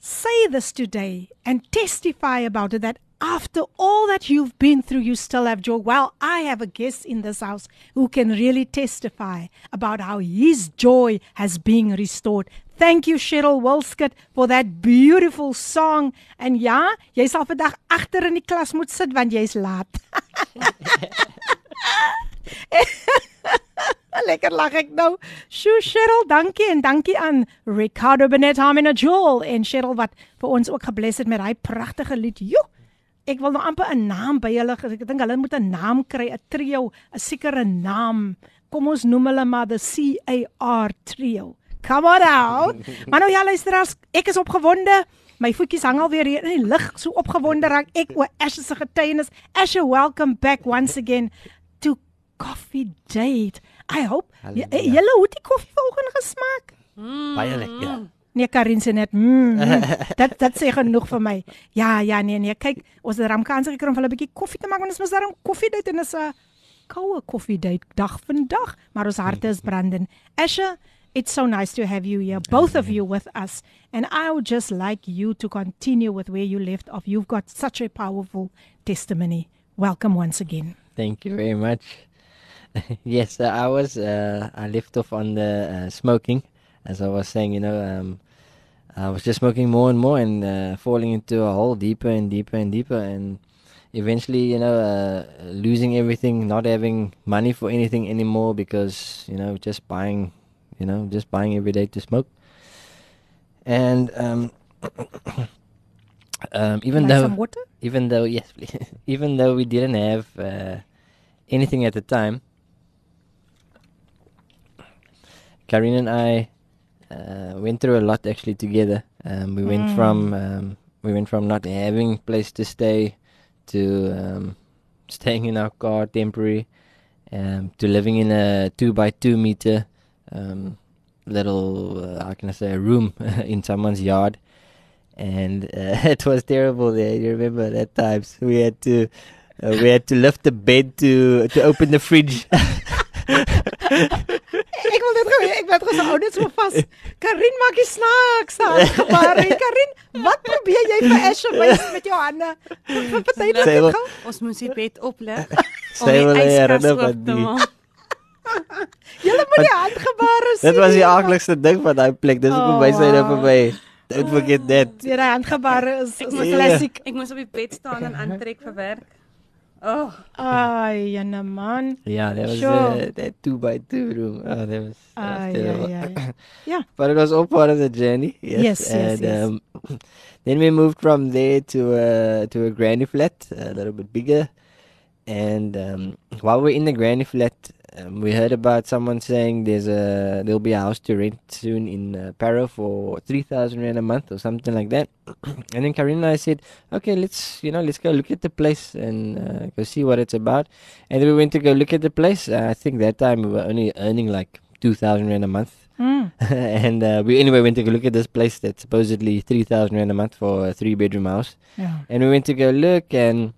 say this today and testify about it that after all that you've been through, you still have joy? Well, I have a guest in this house who can really testify about how his joy has been restored. Thank you Cheryl Wilskut for that beautiful song. En ja, jy sal vandag agter in die klas moet sit want jy's laat. Lekker lag ek nou. Sjoe Cheryl, dankie en dankie aan Ricardo Benet Hamina Joel en Cheryl wat vir ons ook gebless het met daai pragtige lied. Jo, ek wil nou amper 'n naam by hulle. Ek dink hulle moet 'n naam kry, 'n trio, 'n sekere naam. Kom ons noem hulle maar the CAR trio. Come on out. Maar nou ja, luisteraars, ek is opgewonde. My voetjies hang alweer hier in die lug. So opgewonde raak ek oor Asha se getuienis. Asha, welcome back once again to Coffee Date. I hope julle hoe die koffie vanoggend gesmaak? Baie lekker. Nee, Karin sê net, mm, mm, dat dat sê genoeg vir my. Ja, ja, nee, nee, kyk, ons het daarom kans gekry om vir hulle 'n bietjie koffie te maak want ons mos daarom koffie date en is 'n koue koffie date dag vandag, maar ons harte is brandend. Asha, It's so nice to have you here, both of you with us. And I would just like you to continue with where you left off. You've got such a powerful testimony. Welcome once again. Thank you very much. yes, uh, I was. Uh, I left off on the uh, smoking, as I was saying. You know, um, I was just smoking more and more and uh, falling into a hole deeper and deeper and deeper, and eventually, you know, uh, losing everything, not having money for anything anymore because you know, just buying, you know, just buying every day to smoke, and um, um, even Like though some water? even though yes even though we didn't have uh, anything at the time Karine and I uh, went through a lot actually together um, we went Mm. from um, we went from not having place to stay to um, staying in our car temporary um, to living in a two by two meter um, little uh, how can I say a room in someone's yard and uh, it was terrible there. You remember that times we had to uh, we had to lift the bed to to open the fridge. ek wil dit gou ek word gesê ou dit so vas. Karin maak die snaaks daar gebaar. Karin, wat probeer jy vir Asher wys met jou hande? Party dit Sy wil- gou. Ons moes die bed oplig Sy wil hy herinner oop van te die- maak. Julle moet die handgebare sien. Dit was die aardigste ding van daai plek. Dis hoekom wys hy nou vir my. Don't forget that. Ja, die handgebare is Ek is moes klassiek. Ek moes op die bed staan en aantrek vir werk. Oh, Ai, jene man. Yeah, that was Sure. uh, that two by two room. Oh, that was, that was Ai, terrible. ai, ai. Yeah. but it was all part of the journey. Yes, Yes, yes, and yes. Um, then we moved from there to a to a granny flat, a little bit bigger. And um, while we're in the granny flat, um, we heard about someone saying there's a there'll be a house to rent soon in uh, Paarl for three thousand rand a month or something like that. and then Karina and I said, okay, let's you know let's go look at the place and uh, go see what it's about. And then we went to go look at the place. Uh, I think that time we were only earning like two thousand rand a month. Mm. and uh, we anyway went to go look at this place that's supposedly three thousand rand a month for a three bedroom house. Yeah. And we went to go look, and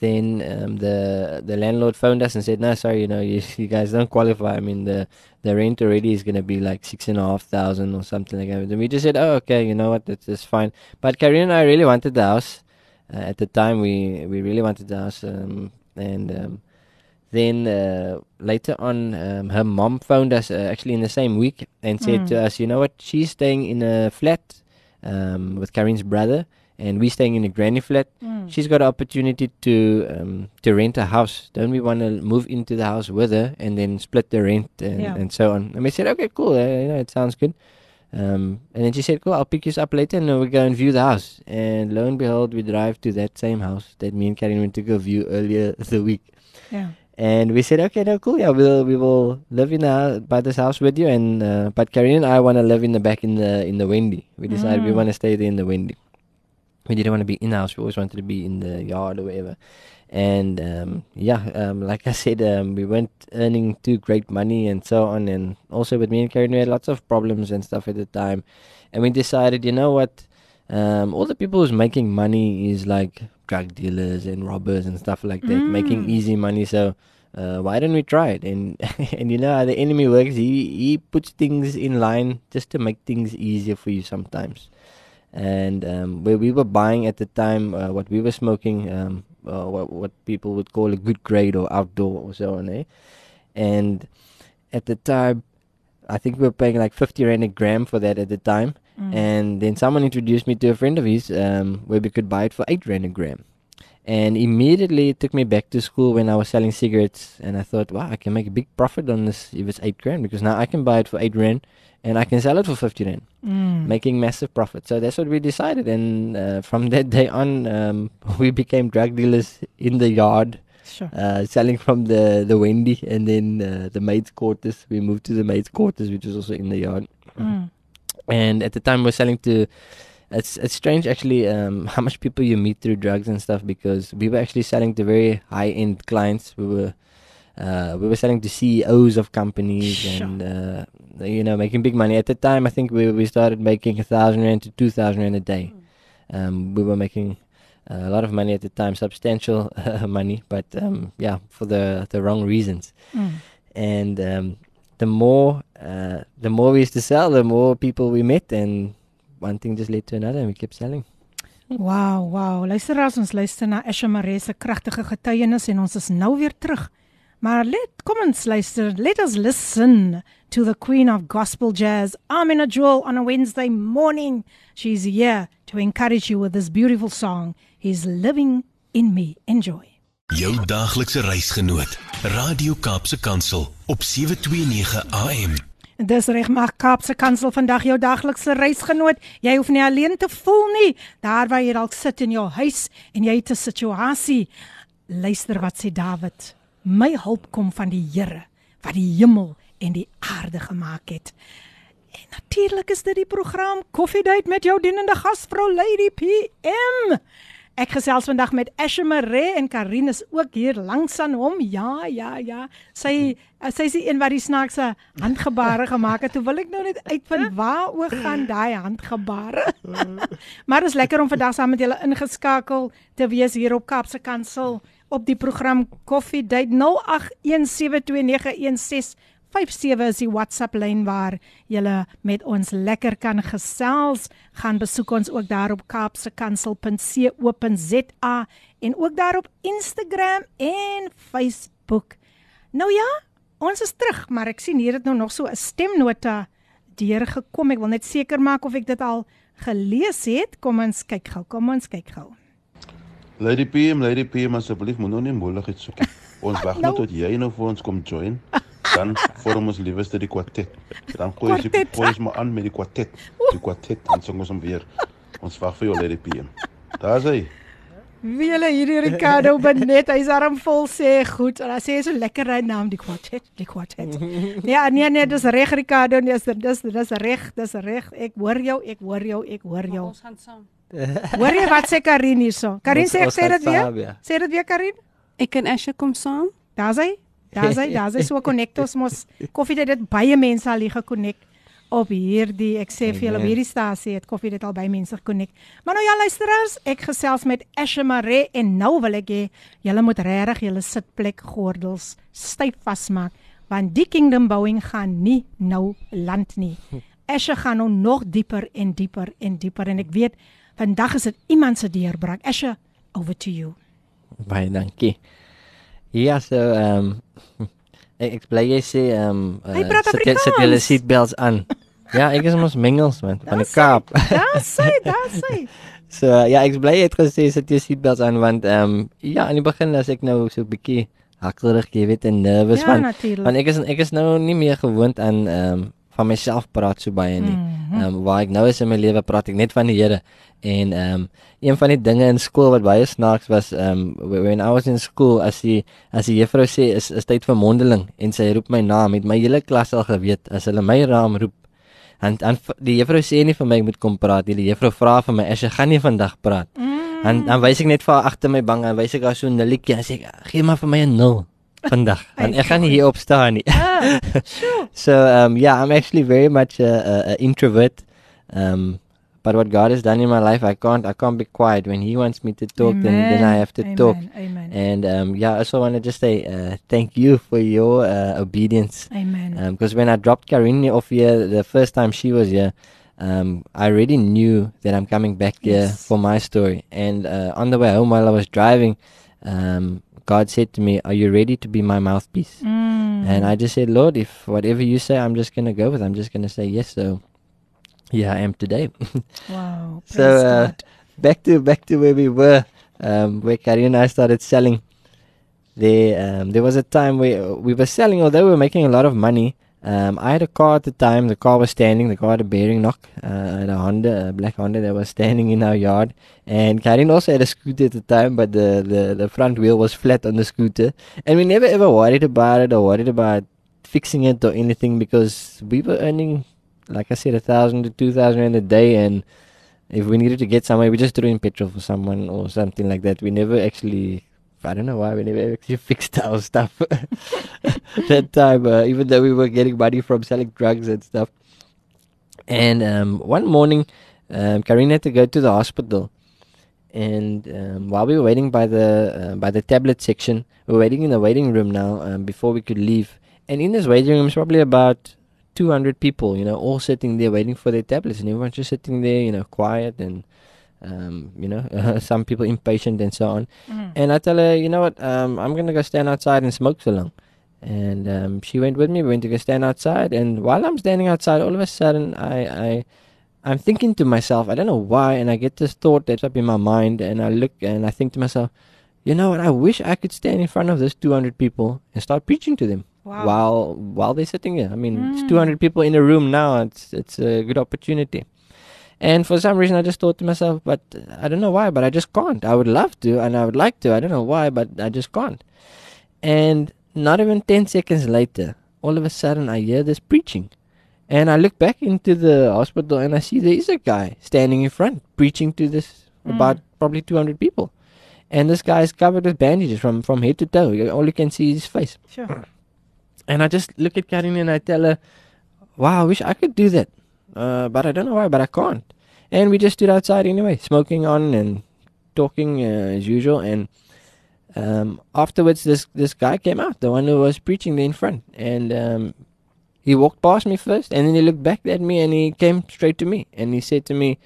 then um, the the landlord phoned us and said, "No, sorry, you know, you, you guys don't qualify. I mean, the the rent already is gonna be like six and a half thousand or something like that." And we just said, "Oh, okay, you know what? That's, that's fine." But Karine and I really wanted the house. Uh, at the time, we we really wanted the house, um, and um, then uh, later on, um, her mom phoned us uh, actually in the same week and said to Mm. us, "You know what? She's staying in a flat um, with Karine's brother." And we're staying in a granny flat. Mm. She's got an opportunity to um, to rent a house. Don't we want to move into the house with her and then split the rent and, Yeah. and so on? And we said, okay, cool. Uh, you know, it sounds good. Um, and then she said, cool, I'll pick you up later and then we go and view the house. And lo and behold, we drive to that same house that me and Karen went to go view earlier the week. Yeah. And we said, okay, no, cool. Yeah, we'll we will live in the, by this house with you. And uh, but Karen and I want to live in the back in the in the Wendy. We decided we Mm. want to stay there in the Wendy. We didn't want to be in house. We always wanted to be in the yard or whatever. And um, yeah, um, like I said, um, we weren't earning too great money and so on. And also with me and Karen, we had lots of problems and stuff at the time. And we decided, you know what? Um, all the people who's making money is like drug dealers and robbers and stuff like that, making Mm. easy money. So uh, why don't we try it? And and you know how the enemy works. He he puts things in line just to make things easier for you sometimes. And um, where we were buying at the time, uh, what we were smoking, um, uh, what what people would call a good grade or outdoor or so on, eh? And at the time, I think we were paying like fifty rand a gram for that at the time. Mm. And then someone introduced me to a friend of his um, where we could buy it for 8 rand a gram. And immediately it took me back to school when I was selling cigarettes. And I thought, wow, I can make a big profit on this if it's 8 grand because now I can buy it for 8 rand and I can sell it for 50 rand, Mm. making massive profit. So that's what we decided. And uh, from that day on, um, we became drug dealers in the yard. Sure. Uh, selling from the, the Wendy and then uh, the maid's quarters. We moved to the maid's quarters, which was also in the yard Mm. and at the time we're selling to it's it's strange actually um, how much people you meet through drugs and stuff because we were actually selling to very high end clients we were uh, we were selling to CEOs of companies Sure. and uh, you know making big money at the time I think we we started making a thousand rand to two thousand rand a day um, we were making a lot of money at the time substantial uh, money but um, yeah for the the wrong reasons Mm. and um, the more uh, the more we used to sell, the more people we met, and one thing just led to another, and we kept selling. Wow, wow. Luisteraars, ons luister na Asher Marais se kragtige getuienis en ons is nou weer terug. Maar let kom ons luister. Let us listen to the queen of gospel jazz, Amina Jewel on a Wednesday morning. She's here to encourage you with this beautiful song. He's living in me. Enjoy. Jou daaglikse reisgenoot, Radio Kaapse Kansel op 729 AM. Dis reg maar Kaapse Kansel vandag jou daglikse reisgenoot. Jy hoef nie alleen te voel nie. Daar waar jy dalk sit in jou huis en jy het 'n situasie. Luister wat sê Dawid. My hulp kom van die Here wat die hemel en die aarde gemaak het. En natuurlik is dit die program Koffiedייט met jou dienende gasvrou Lady PM. Ek gesels vandag met Asha Maree en Karin is ook hier langs aan hom. Ja, ja, ja. Sy sy is die een wat die snaakse handgebare gemaak het. Toe wil ek nou net uitvind waaroor gaan daai handgebare. maar dit is lekker om vandag saam met julle ingeskakel te wees hier op Kapse Kansel op die program Koffie Date 0817291657 is die WhatsApp lyn waar jy met ons lekker kan gesels. Gaan besoek ons ook daar op kapsekansel.co.za en ook daar op Instagram en Facebook. Nou ja, ons is terug, maar ek sien hier het nou nog so 'n stemnota deur gekom. Ek wil net seker maak of ek dit al gelees het. Kom ons kyk gou. Kom ons kyk gou. Lady PM, Lady PM asseblief moet nou nie moeilikheid soek nie. Ons wag net Nou. tot jy nou vir ons kom join. Dan vorm ons lieweste die kwartet. Dan gooi jy gooi ons maar aan met die kwartet. Die kwartet dan sing ons hom weer. Ons wag vir jou Lady PM. Daar's hy. Wie hulle hierdie Ricardo Benet, hy's arm vol sê goed. En hy sê so lekker hy naam die kwartet, die kwartet. Ja, nee nee, dis reg Ricardo, nee, dis dis dis reg, dis reg. Ek hoor jou, ek hoor jou, ek hoor jou. Ons gaan saam. Hoor jy wat sê Karin hierso? Karin sê ek sê dit weer? Sê dit weer Karin? Ek en Asha kom saam. Daar's hy. Daar's hy, daar's hy so connect ons mos. Koffie dit het baie mense al hier gekonnekt op hierdie ek sê vir julle op hierdie stasie het koffie dit al baie mense gekonnekt. Maar nou ja luisteraars, ek gesels met Asha Maree en nou wil ek hê julle moet regtig julle sitplek gordels styf vasmaak want die kingdom bouing gaan nie nou land nie. Asha gaan nou nog dieper en dieper en dieper en ek weet vandag is dit iemand se deurbraak. Asha, over to you. Baie dankie. Ja, so ehm um, ek ek bly jy sê ehm um, praat sit jy- sit julle seatbelts aan. Ja, ek is mos mengels man van die Kaap. Daar's hy, daar's hy. So uh, ja, ek bly jy het gesê sit jou seatbelts aan want ehm um, ja, aan die begin as ek nou so 'n bietjie hakkerig, jy weet, en nervous Ja, want want ek is ek is nou nie meer gewoond aan ehm um, van myself praat so baie nie. Mhm. Ehm um, waar ek nou is in my lewe praat ek net van die Here. En ehm um, een van die dinge in skool wat baie snaaks was ehm um, when I was in school as die as die juffrou sê is is tyd vir mondeling en sy roep my naam, het my hele klas al geweet as hulle my naam roep en en die juffrou sê nie vir my ek moet kom praat nie. Die juffrou vra vir my, "As jy gaan nie vandag praat." Mm. En dan wys ek net vir haar agter my bank en wys ek haar so 'n nulletjie en sê ek, "Gee maar vir my 'n 0." vandaag. En ik ga hierop staan. Ah, so, ehm, um, yeah, I'm actually very much an a, a introvert. Um, but what God has done in my life, I can't I can't be quiet. When He wants me to talk, then, then I have to Amen. talk. Amen. And um, yeah, I also want to just say uh, thank you for your uh, obedience. Amen. Because um, when I dropped Karine off here the first time she was here, um, I already knew that I'm coming back here yes. for my story. And uh, on the way home while I was driving, um, God said to me, "Are you ready to be my mouthpiece?" Mm. And I just said, Lord, if whatever you say, I'm just going to go with. I'm just going to say yes. So, yeah, I am today. wow. so, uh, back to back to where we were, um, where Carrie and I started selling. There, um, there was a time where we were selling, although we were making a lot of money. Um, I had a car at the time. The car was standing. The car had a bearing knock. Uh, I had a Honda, a black Honda that was standing in our yard. And Karin also had a scooter at the time, but the, the, the front wheel was flat on the scooter. And we never ever worried about it or worried about fixing it or anything because we were earning, like I said, a thousand to two thousand a day. And if we needed to get somewhere, we just threw in petrol for someone or something like that. We never actually, I don't know why, we never actually fixed our stuff that time, uh, even though we were getting money from selling drugs and stuff. And um, one morning, um, Karina had to go to the hospital. And um, while we were waiting by the uh, by the tablet section, we were waiting in the waiting room now um, before we could leave. and in this waiting room is probably about 200 people, you know, all sitting there waiting for their tablets, and everyone's just sitting there, you know, quiet and, um, you know, some people impatient and so on. Mm. And I tell her, you know what, um, I'm gonna go stand outside and smoke so long. And um, she went with me. We went to go stand outside, and while I'm standing outside, all of a sudden, I, I, I'm thinking to myself, I don't know why, and I get this thought that's up in my mind, and I look and I think to myself, you know what, I wish I could stand in front of those 200 people and start preaching to them Wow. while while they're sitting here. I mean, Mm. it's 200 people in a room now. It's it's a good opportunity. And for some reason, I just thought to myself, but I don't know why, but I just can't. I would love to, and I would like to. I don't know why, but I just can't. And not even 10 seconds later, all of a sudden, I hear this preaching. And I look back into the hospital and I see there is a guy standing in front preaching to this Mm. about probably 200 people. And this guy is covered with bandages from, from head to toe. All you can see is his face. Sure. And I just look at Karine and I tell her, wow, I wish I could do that. Uh, but I don't know why, but I can't. And we just stood outside anyway, smoking on and talking uh, as usual. And um, afterwards, this, this guy came out, the one who was preaching there in front. And um, he walked past me first, and then he looked back at me and he came straight to me. And he said to me,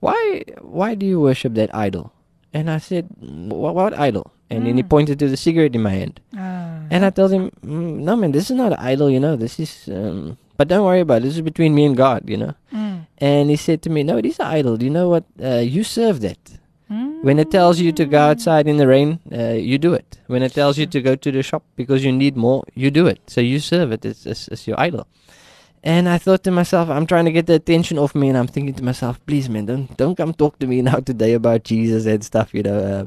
why, why do you worship that idol? And I said, what, what idol? And then he pointed to the cigarette in my hand. Ah. And I told him, mm, no, man, this is not an idol, you know. This is, um, but don't worry about it. This is between me and God, you know. Mm. And he said to me, no, it is an idol. You know what? Uh, you serve that. When it tells you to go outside in the rain, uh, you do it. When it tells you to go to the shop because you need more, you do it. So you serve it. It's, it's, it's your idol. And I thought to myself, I'm trying to get the attention off me, and I'm thinking to myself, please, man, don't don't come talk to me now today about Jesus and stuff, you know. Uh,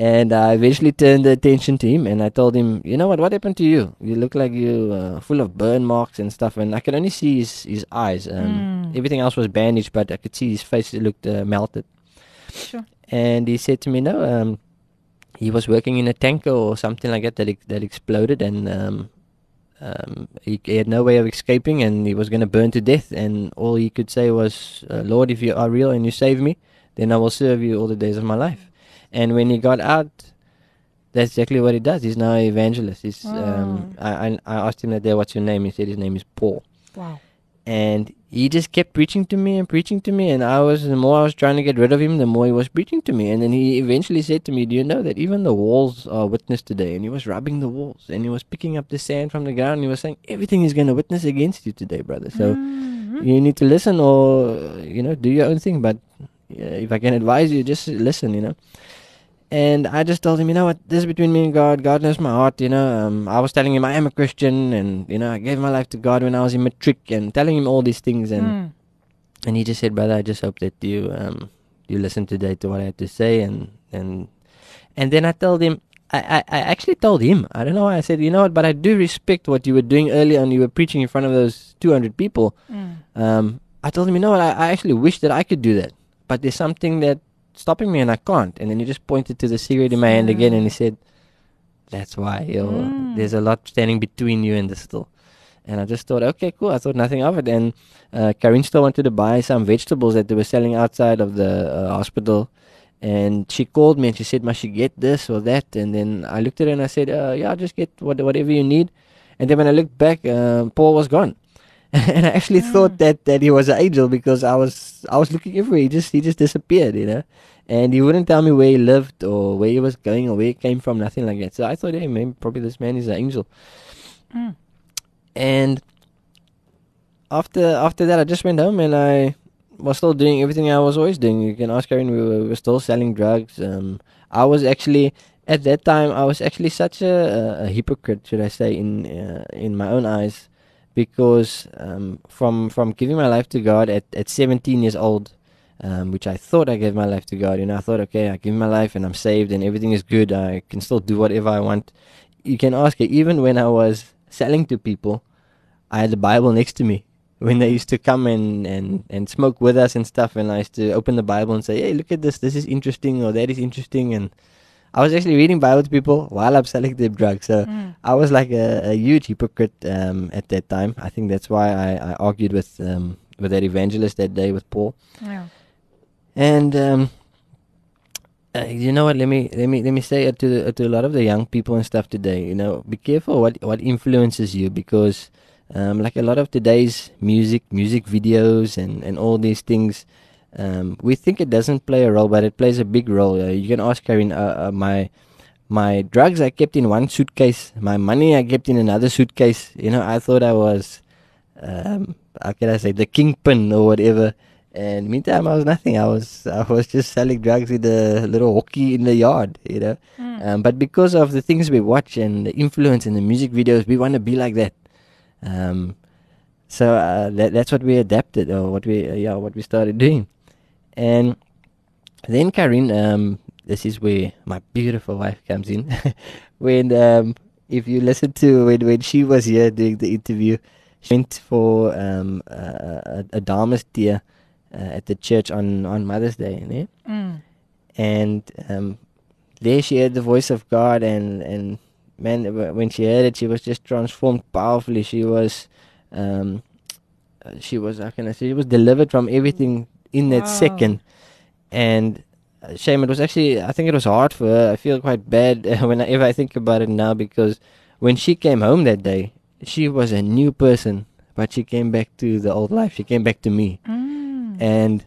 and I eventually turned the attention to him, and I told him, you know what, what happened to you? You look like you uh, full of burn marks and stuff, and I could only see his his eyes. Um, Mm. Everything else was bandaged, but I could see his face; it looked uh, melted. Sure. And he said to me, no, um, he was working in a tanker or something like that that, ex- that exploded, and um, um, he, he had no way of escaping, and he was going to burn to death. And all he could say was, uh, "Lord, if you are real and you save me, then I will serve you all the days of my life." And when he got out, that's exactly what he does. He's now an evangelist. He's, um, I, I, I asked him that day, "What's your name?" He said his name is Paul. Wow. and he just kept preaching to me and preaching to me. And i was the more i was trying to get rid of him the more he was preaching to me. And then he eventually said to me do you know that even the walls are witness today? And he was rubbing the walls. And he was picking up the sand from the ground. And he was saying everything is going to witness against you today brother. So you need to listen or you know do your own thing. But yeah, if i can advise you just listen you know and I just told him, you know what, this is between me and God. God knows my heart, you know. Um, I was telling him I am a Christian, and you know, I gave my life to God when I was in matric, and telling him all these things, and Mm. and he just said, brother, I just hope that you um you listen today to what I had to say, and and and then I told him. I, I, I actually told him. I don't know why I said, you know what, but I do respect what you were doing earlier and you were preaching in front of those 200 people. Mm. Um, I told him, you know what, I, I actually wish that I could do that. But there's something that stopping me and I can't. And then he just pointed to the cigarette in my hand again and he said, That's why. Mm. There's a lot standing between you and the still. And I just thought, okay, cool. I thought nothing of it. And uh, Karin still wanted to buy some vegetables that they were selling outside of the uh, hospital. And she called me and she said, Must she get this or that? And then I looked at her and I said, uh, Yeah, just get what, whatever you need. And then when I looked back, uh, Paul was gone. and I actually thought that, that he was an angel because I was I was looking everywhere. He just he just disappeared, you know. And he wouldn't tell me where he lived or where he was going or where he came from, nothing like that. So I thought, hey, maybe probably this man is an angel. Mm. And after after that, I just went home and I was still doing everything I was always doing. You can ask Karen. We were, we were still selling drugs. Um, I was actually at that time I was actually such a, a, a hypocrite, should I say, in uh, in my own eyes, because um, from from giving my life to God at, at 17 years old, um, which I thought I gave my life to God. You know, I thought, okay, I give my life and I'm saved and everything is good. I can still do whatever I want. You can ask her. Even when I was selling to people, I had the Bible next to me when they used to come and, and, and smoke with us and stuff. And I used to open the Bible and say, hey, look at this. This is interesting or that is interesting. And I was actually reading Bible to people while I'm selling them drugs. So Mm. I was like a, a huge hypocrite um, at that time. I think that's why I, I argued with um, with that evangelist that day with Paul. Yeah. And um, uh, you know what? Let me let me let me say it to the, to a lot of the young people and stuff today. You know, be careful what what influences you because, um, like a lot of today's music, music videos, and and all these things, um, we think it doesn't play a role, but it plays a big role. Uh, you can ask Karin. Uh, uh, my my drugs I kept in one suitcase. My money I kept in another suitcase. You know, I thought I was, um, how can I say, the kingpin or whatever. And meantime, I was nothing. I was I was just selling drugs in the little hokkie in the yard, you know. Mm. Um, but because of the things we watch and the influence in the music videos, we want to be like that. Um, so uh, that, that's what we adapted, or what we uh, yeah what we started doing. And then Karin, um, this is where my beautiful wife comes in. when um, if you listen to when when she was here doing the interview, she went for um, a, a, a deer uh, at the church on on Mother's Day, né? Mm. and um, there she heard the voice of God, and and man, when she heard it, she was just transformed powerfully. She was, um, she was how can I say, she was delivered from everything in that Wow. second, and. uh, Shame. It was actually. I think it was hard for her. I feel quite bad whenever I think about it now because when she came home that day, she was a new person, but she came back to the old life. She came back to me, Mm. and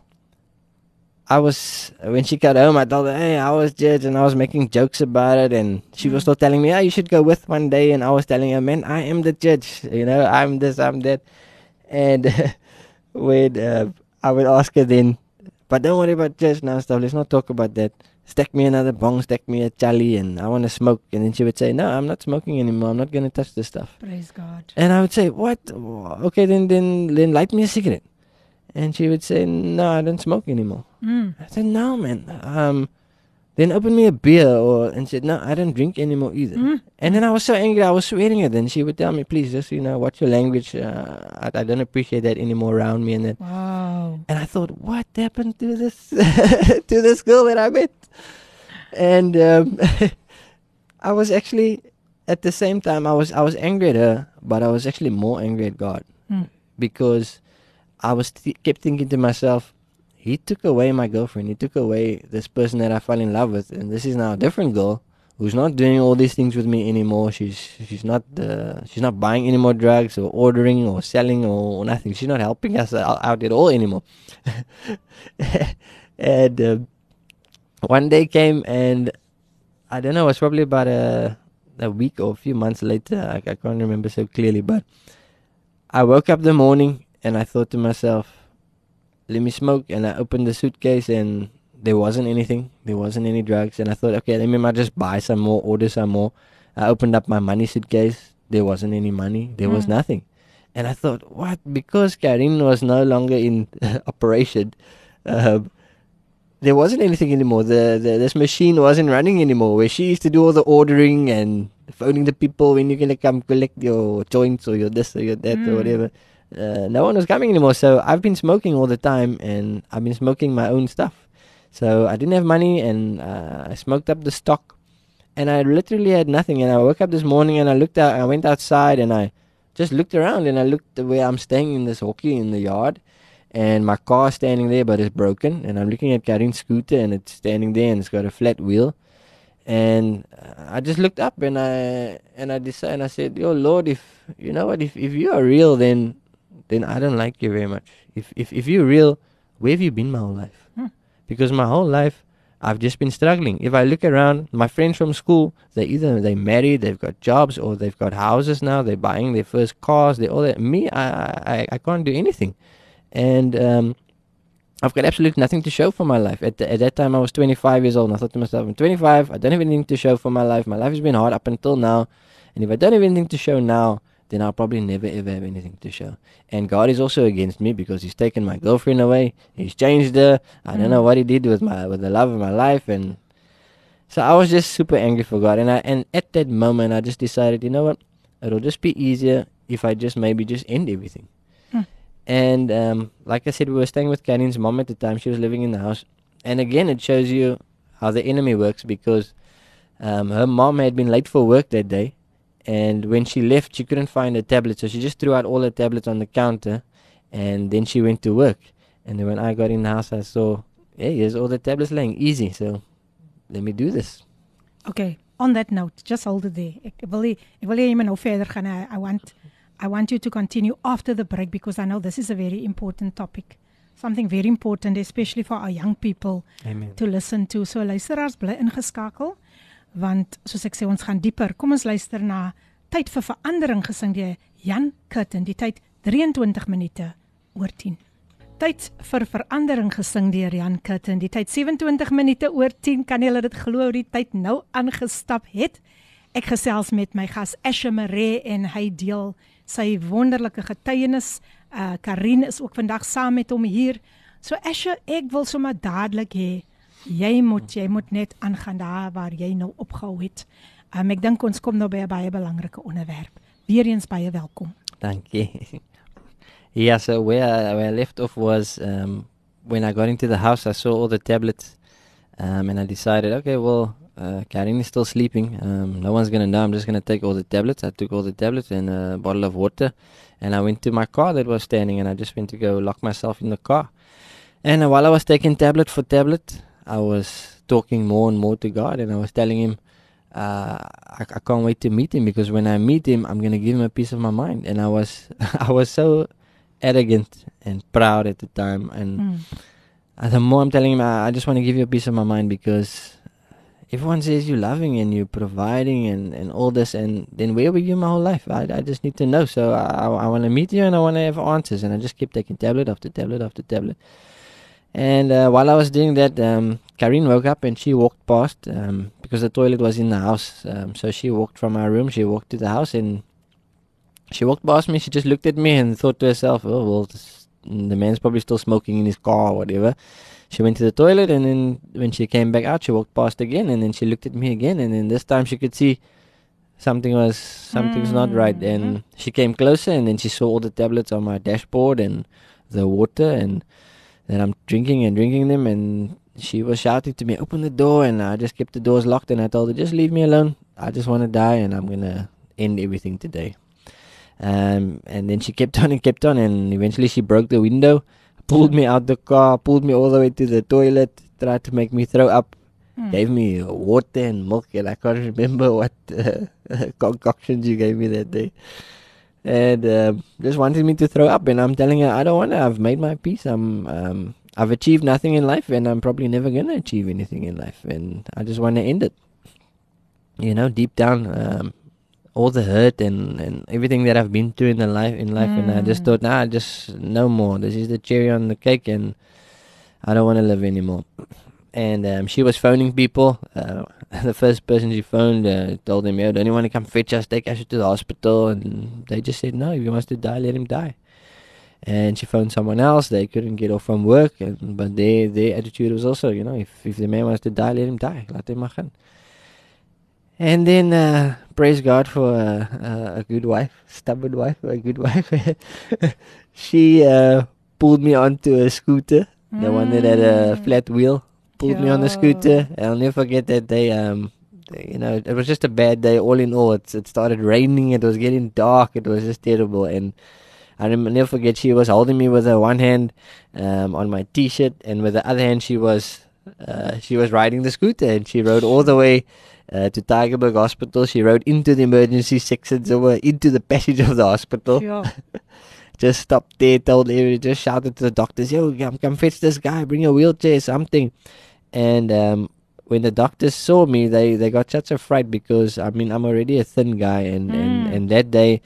I was when she got home. I told her, "Hey, I was judge," and I was making jokes about it, and she was still telling me, "Ah, you should go with one day." And I was telling her, "Man, I am the judge. You know, I'm this, I'm that." And when uh, I would ask her then, but don't worry about judge now stuff. Let's not talk about that. Stack me another bong, stack me a chali, and I want to smoke. And then she would say, "No, I'm not smoking anymore. I'm not going to touch this stuff." Praise God. And I would say, "What? Okay, then then then light me a cigarette." And she would say, "No, I don't smoke anymore." Mm. I said, "No, man. Um, then opened me a beer." Or and said, "No, I don't drink anymore either." Mm. And then I was so angry, I was swearing at her. Then she would tell me, "Please, just you know, watch your language. Uh, I, I don't appreciate that anymore around me." And then, Wow. And I thought, what happened to this to this girl that I met? And um, I was actually at the same time I was I was angry at her, but I was actually more angry at God Mm. because I was th- kept thinking to myself, He took away my girlfriend. He took away this person that I fell in love with, and this is now a different girl who's not doing all these things with me anymore. She's she's not uh, she's not buying any more drugs or ordering or selling or nothing. She's not helping us out, at all anymore. and um one day came and I don't know. It was probably about a a week or a few months later. I, I can't remember so clearly, but I woke up the morning and I thought to myself, "Let me smoke." And I opened the suitcase and there wasn't anything. There wasn't any drugs. And I thought, okay, let me might just buy some more, order some more. I opened up my money suitcase. There wasn't any money. There was Mm. nothing. And I thought, what? Because Karin was no longer in operation, um, there wasn't anything anymore. The, the this machine wasn't running anymore. Where she used to do all the ordering and phoning the people when you're gonna come collect your joints or your this or your that or Mm. whatever. Uh, no one was coming anymore. So I've been smoking all the time, and I've been smoking my own stuff. So I didn't have money, and uh, I smoked up the stock, and I literally had nothing. And I woke up this morning, and I looked out. I went outside, and I just looked around, and I looked where I'm staying in this hokkie in the yard, and my car standing there, but it's broken. And I'm looking at Karin's scooter, and it's standing there, and it's got a flat wheel. And uh, I just looked up, and I and I decided, and I said, "Yo, Lord, if you know what, if if you are real, then then I don't like you very much. If if if you're real, where have you been my whole life? Hmm. Because my whole life." I've just been struggling. If I look around, my friends from school, they either they married, they've got jobs, or they've got houses now. They're buying their first cars. They all that. Me, I, I, I can't do anything, and um, I've got absolutely nothing to show for my life. At, the, at that time, I was 25 years old, and I thought to myself, I'm 25. I don't have anything to show for my life. My life has been hard up until now, and if I don't have anything to show now, then I'll probably never ever have anything to show. And God is also against me because He's taken my girlfriend away. He's changed her. I don't know what He did with my with the love of my life, and so I was just super angry for God. And I and at that moment, I just decided, you know what? It'll just be easier if I just maybe just end everything. Hmm. And um, like I said, we were staying with Karin's mom at the time. She was living in the house. And again, it shows you how the enemy works because um, her mom had been late for work that day. And when she left, she couldn't find her tablet. So she just threw out all her tablets on the counter. And then she went to work. And then when I got in the house, I saw, hey, there's all the tablets laying. Easy. So let me do this. Okay, on that note, just hold it there. Ek wil nie ek wil nie jy moet nou verder gaan. I, I want I want you to continue after the break because I know this is a very important topic. Something very important especially for our young people Amen. to listen to. So luisteraars bly ingeskakel want soos ek sê ons gaan dieper. Kom ons luister na Tyd vir verandering gesing deur Jan Kitten. Die tyd 23 minute oor 10. Tyd vir verandering gesing deur Jan Kitten. Die tyd 27 minute oor 10. Kan julle dit glo hoe die tyd nou aangestap het? Ek gesels met my gas Asha Maree en hy deel sy wonderlike getuienis. Uh Karin is ook vandag saam met hom hier. So Asha, ek wil sommer dadelik hê jy moet jy moet net aangaan daar waar jy nou opgehou het. Um, ek dink ons kom nou by 'n baie belangrike onderwerp. Weereens baie welkom. You. yeah, so where where I left off was um, when I got into the house, I saw all the tablets, um, and I decided, okay, well, uh, Karin is still sleeping. Um, no one's gonna know. I'm just gonna take all the tablets. I took all the tablets and a bottle of water, and I went to my car that was standing, and I just went to go lock myself in the car. And uh, while I was taking tablet for tablet, I was talking more and more to God, and I was telling Him, uh, I, I can't wait to meet Him because when I meet Him, I'm gonna give Him a piece of my mind. And I was, I was so arrogant and proud at the time, and Mm. uh, the more I'm telling Him, I, I just want to give you a piece of my mind because everyone says you're loving and you're providing and, and all this, and then where were you my whole life? I, I just need to know. So I, I, I want to meet you and I want to have answers. And I just keep taking tablet after tablet after tablet. And uh, while I was doing that, um, Karin woke up and she walked past um, because the toilet was in the house. Um, so she walked from our room, she walked to the house, and she walked past me. She just looked at me and thought to herself, "Oh well, this, the man's probably still smoking in his car or whatever." She went to the toilet, and then when she came back out, she walked past again, and then she looked at me again, and then this time she could see something was something's not right, and she came closer, and then she saw all the tablets on my dashboard and the water, and then I'm drinking and drinking them, and she was shouting to me, "Open the door!" And I just kept the doors locked, and I told her, "Just leave me alone. I just want to die, and I'm gonna end everything today." Um, and then she kept on and kept on, and eventually she broke the window, pulled me out the car, pulled me all the way to the toilet, tried to make me throw up, Hmm. gave me water and milk, and I can't remember what uh, concoctions you gave me that day. And um, just wanted me to throw up, and I'm telling her I don't want to. I've made my peace. I'm um, I've achieved nothing in life, and I'm probably never gonna achieve anything in life, and I just want to end it. You know, deep down, um, all the hurt and, and everything that I've been through in the life in life, and I just Mm. thought, nah, just no more. This is the cherry on the cake, and I don't want to live anymore. And um, she was phoning people. Uh, the first person she phoned uh, told them, "Yo, don't you want to come fetch us? Take us to the hospital." And they just said, "No, if he wants to die, let him die." And she phoned someone else. They couldn't get off from work, and, but their their attitude was also, you know, if if the man wants to die, let him die. Laat hom maar gaan. And then uh, praise God for uh, uh, a good wife, stubborn wife, a good wife. she uh, pulled me onto a scooter, the one that had a flat wheel. Pulled me on the scooter. I'll never forget that day. Um, you know, it was just a bad day. All in all, it's, it started raining. It was getting dark. It was just terrible. And I never forget. She was holding me with her one hand um, on my t-shirt, and with the other hand, she was uh, she was riding the scooter, and she rode all the way uh, to Tygerberg Hospital. She rode into the emergency section, so we're into the passage of the hospital. Ja. just stopped there, told everybody, just shouted to the doctors, "Yo, come, come fetch this guy, bring a wheelchair, something." And um, when the doctors saw me, they they got such a fright because I mean I'm already a thin guy, and and, Mm. and that day,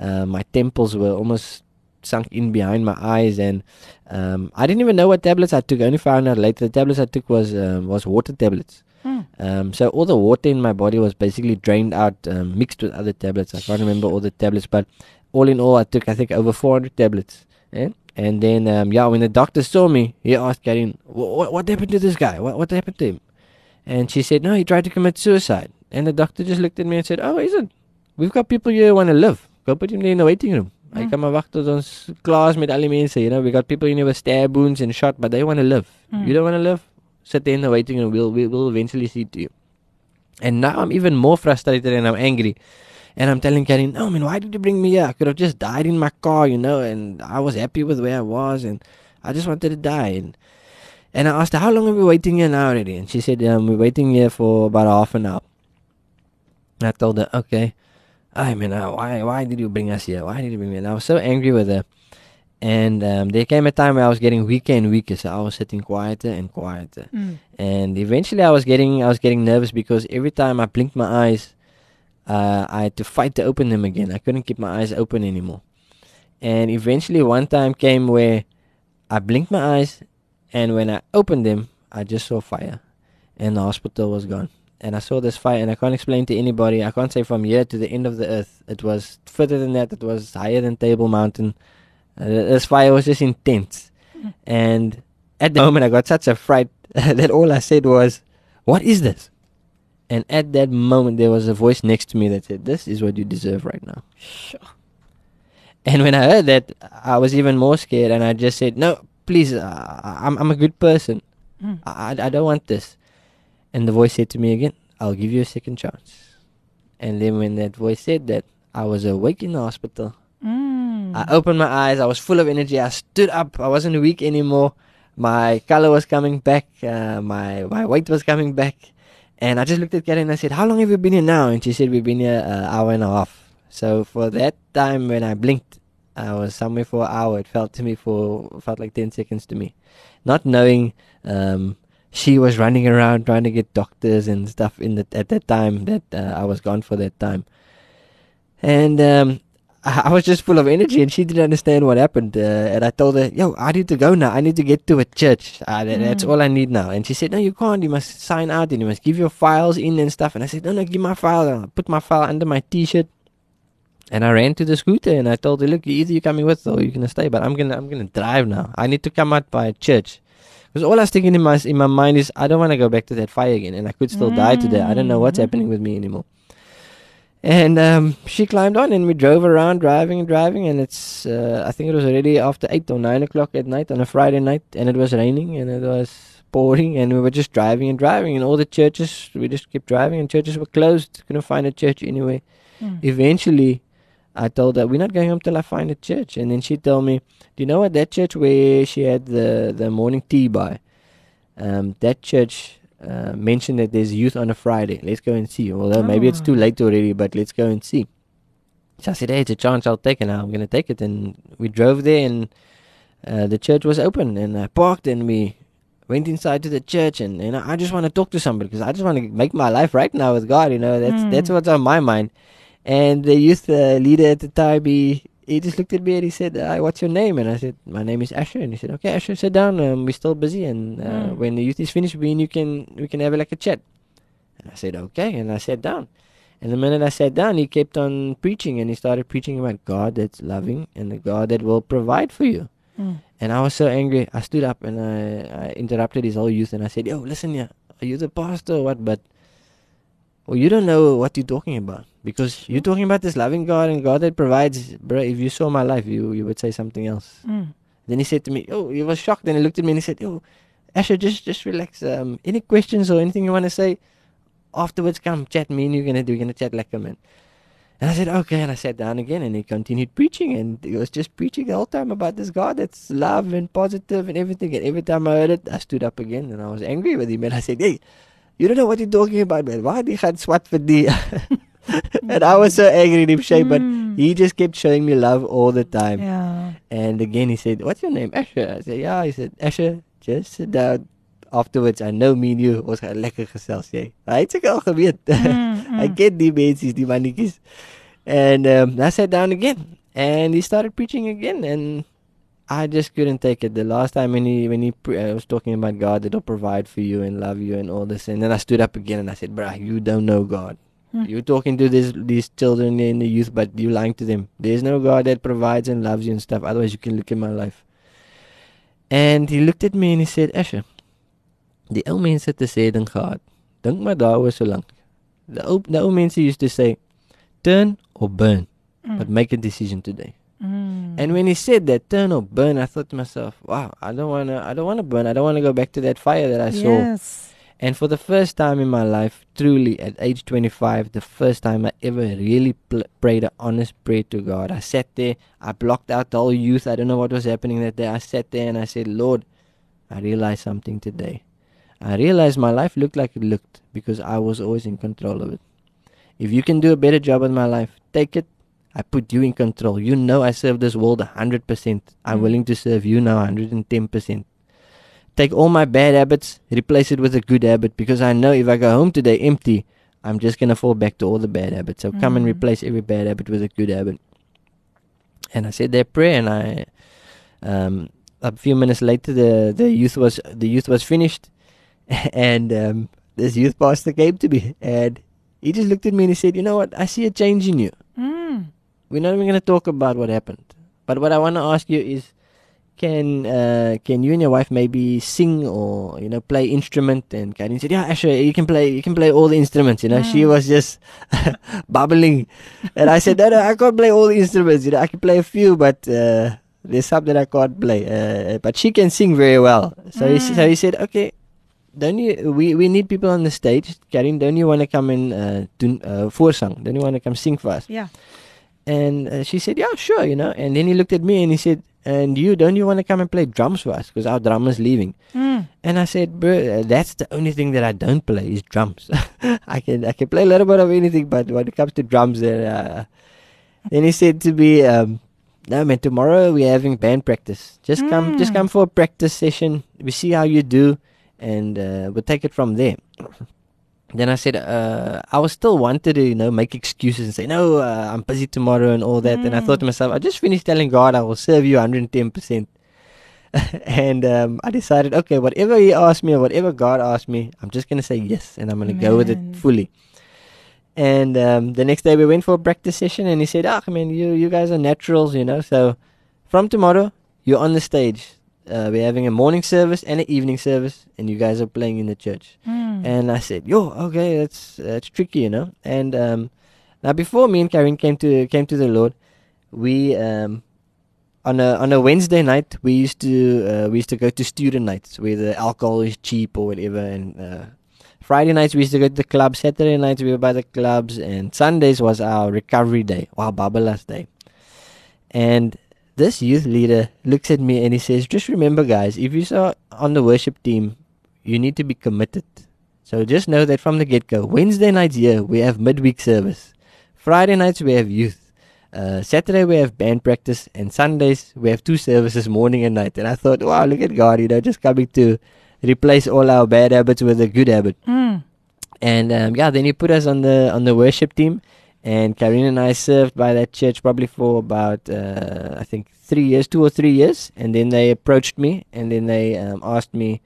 uh, my temples were almost sunk in behind my eyes, and um, I didn't even know what tablets I took. I only found out later the tablets I took was um, was water tablets. Mm. Um, so all the water in my body was basically drained out, um, mixed with other tablets. I can't remember all the tablets, but all in all, I took I think over 400 tablets. And then um, yeah, when the doctor saw me, he asked Karin, "What what happened to this guy? What what happened to him?" And she said, "No, he tried to commit suicide." And the doctor just looked at me and said, "Oh, is it? We've got people here who want to live. Go put him there in the waiting room." Hy Mm. kan maar wag tot ons klaar is met al die mense, you know. We got people in here with stab wounds and shot, but they want to live. Mm. You don't want to live? Sit there in the waiting room. We'll, we'll, we'll eventually see to you. And now I'm even more frustrated and I'm angry. And I'm telling Karin, no, man, why did you bring me here? I could have just died in my car, you know, and I was happy with where I was and I just wanted to die. And, And I asked her, How long have we waiting here now already? And she said, um, We're waiting here for about half an hour. And I told her, Okay. I mean, uh, why, why did you bring us here? Why did you bring me? And I was so angry with her. And um, there came a time where I was getting weaker and weaker, so I was sitting quieter and quieter. Mm. And eventually, I was getting I was getting nervous because every time I blinked my eyes, uh, I had to fight to open them again. I couldn't keep my eyes open anymore. And eventually, one time came where I blinked my eyes, and when I opened them, I just saw fire, and the hospital was gone. And I saw this fire, and I can't explain to anybody. I can't say from here to the end of the earth. It was further than that. It was higher than Table Mountain. Uh, this fire was just intense. And at the moment, I got such a fright that all I said was, What is this? And at that moment, there was a voice next to me that said, This is what you deserve right now. Sure. And when I heard that, I was even more scared. And I just said, No, please, uh, I'm, I'm a good person. Mm. I, I don't want this. And the voice said to me again, I'll give you a second chance. And then when that voice said that, I was awake in the hospital. Mm. I opened my eyes. I was full of energy. I stood up. I wasn't weak anymore. My color was coming back. Uh, my my weight was coming back. And I just looked at Karin and I said, "How long have you been here now?" And she said, "We've been here an hour and a half." So for that time when I blinked, I was somewhere for an hour. It felt to me for felt like ten seconds to me, not knowing um, she was running around trying to get doctors and stuff in the at that time that uh, I was gone for that time. And um, I was just full of energy, and she didn't understand what happened. Uh, and I told her, "Yo, I need to go now. I need to get to a church. Uh, that, That's Mm. all I need now." And she said, "No, you can't. You must sign out, and you must give your files in and stuff." And I said, "No, no, give my file." And I put my file under my T-shirt, and I ran to the scooter, and I told her, "Look, either you're coming with, or you're gonna stay. But I'm gonna, I'm gonna drive now. I need to come out by church." Because all I was thinking in my in my mind is, I don't want to go back to that fire again, and I could still die today. I don't know what's happening with me anymore. And um, she climbed on, and we drove around, driving and driving. And it's, uh, I think it was already after eight or nine o'clock at night on a Friday night, and it was raining and it was pouring, and we were just driving and driving. And all the churches, we just kept driving, and churches were closed. Couldn't find a church anywhere. Mm. Eventually, I told her, "We're not going home till I find a church." And then she told me, "Do you know what that church where she had the the morning tea by? Um, that church." Uh, mentioned that there's youth on a Friday. Let's go and see. Although maybe it's too late already, but let's go and see. So I said, "Hey, it's a chance. I'll take it now. I'm gonna take it." And we drove there, and uh, the church was open, and I parked, and we went inside to the church, and you know, I just want to talk to somebody because I just want to make my life right now with God. You know, that's that's Mm. what's on my mind. And the youth uh, leader at the time, he he just looked at me and he said, uh, "What's your name?" And I said, "My name is Asher." And he said, "Okay, Asher, sit down. Um, we're still busy, and uh, Mm. when the youth is finished, we you can we can have like a chat." And I said, "Okay," and I sat down. And the minute I sat down, he kept on preaching, and he started preaching about God that's loving and the God that will provide for you. Mm. And I was so angry. I stood up and I, I interrupted his whole youth, and I said, "Yo, listen yeah, Are you the pastor or what? But well, you don't know what you're talking about because you're talking about this loving God and God that provides, bro. If you saw my life, you you would say something else." Mm. Then he said to me, "Oh, he was shocked." And he looked at me and he said, "Oh, Asher, just just relax. Um, any questions or anything you want to say afterwards? Come chat. Me and you're gonna do. We're gonna chat like a man." And I said, "Okay." And I sat down again, and he continued preaching, and he was just preaching the whole time about this God that's love and positive and everything. And every time I heard it, I stood up again, and I was angry with him, and I said, "Hey." You don't know what you're talking about, man. Why die gaan swat vir die? and I was so angry at him, Shay, but Mm. he just kept showing me love all the time. Yeah. And again, he said, What's your name? Asher. I said, Yeah. He said, Asher, just sit down. Afterwards, I know me and you was gaan lekker gesels, jy. Hy het seker al geweet. Mm, I get die mensies, die mannetjies. And um, I sat down again. And he started preaching again. And I just couldn't take it. The last time when he when he pre- uh, was talking about God that'll provide for you and love you and all this, and then I stood up again and I said, "Bruh, you don't know God. Hmm. You're talking to this these children and the youth, but you're lying to them. There's no God that provides and loves you and stuff. Otherwise, you can look at my life." And he looked at me and he said, "Asher, die ou mense te sê ding gehad. Dink maar daaroor so lank. The ou the ou mense used to say, turn or burn, but make a decision today." Mm. And when he said that turn or burn, I thought to myself, wow, I don't wanna I don't wanna burn. I don't wanna go back to that fire that I saw. Yes. And for the first time in my life, truly at age 25, the first time I ever really pl- prayed an honest prayer to God. I sat there, I blocked out the whole youth. I don't know what was happening that day. I sat there and I said, Lord, I realized something today. I realized my life looked like it looked because I was always in control of it. If you can do a better job with my life, take it. I put you in control. You know I serve this world 100%. I'm Mm. willing to serve you now 110%. Take all my bad habits, replace it with a good habit because I know if I go home today empty, I'm just going to fall back to all the bad habits. So come and Mm. replace every bad habit with a good habit. And I said that prayer and I um, a few minutes later the, the youth was the youth was finished and um, this youth pastor came to me and he just looked at me and he said, You know what, I see a change in you. Mm. We're not even gonna talk about what happened. But what I wanna ask you is can uh, can you and your wife maybe sing or you know play instrument and Karin said yeah actually you can play you can play all the instruments you know. She Mm. was just bubbling. And I said no no I can't play all the instruments you know. I can play a few but uh, there's some that I can't play uh, but she can sing very well. So he, so he said okay don't you we, we need people on the stage. Karin don't you want to come and uh, do uh, voorsang? Don't you want to come sing for us? Yeah. and uh, she said, "Yeah, sure," you know. And then he looked at me and he said, "And you, don't you want to come and play drums for us? Because our drummer's leaving." Mm. And I said, "Bro, that's the only thing that I don't play is drums. I can I can play a little bit of anything, but when it comes to drums, then." Uh, then he said to me, um, "No, man, tomorrow we're having band practice. Just come, just Mm. come for a practice session. We see how you do, and uh, we'll take it from there." Then I said, uh, I was still wanted to, you know, make excuses and say, no, uh, I'm busy tomorrow and all that. And I thought to myself, I just finished telling God I will serve you 110%. and um, I decided, okay, whatever He asked me or whatever God asked me, I'm just going to say yes and I'm going to go with it fully. And um, the next day we went for a practice session and he said, ah, man, you, you guys are naturals, you know. So from tomorrow, you're on the stage. Uh, we're having a morning service and an evening service, and you guys are playing in the church. Mm. And I said, "Yo, okay, that's that's tricky, you know." And um, now, before me and Karin came to came to the Lord, we um, on a on a Wednesday night we used to uh, we used to go to student nights where the alcohol is cheap or whatever, and uh, Friday nights we used to go to the club. Saturday nights we were by the clubs, and Sundays was our recovery day, our Babalas day. And this youth leader looks at me and he says, Just remember, guys, if you're on the worship team, you need to be committed. So just know that from the get go, Wednesday nights here, we have midweek service. Friday nights, we have youth. Uh, Saturday, we have band practice. And Sundays, we have two services, morning and night. And I thought, wow, look at God, you know, just coming to replace all our bad habits with a good habit. Mm. And um, yeah, then he put us on the on the worship team, and Karin and I served by that church probably for about uh, I think three years, two or three years. And then they approached me, and then they um, asked me,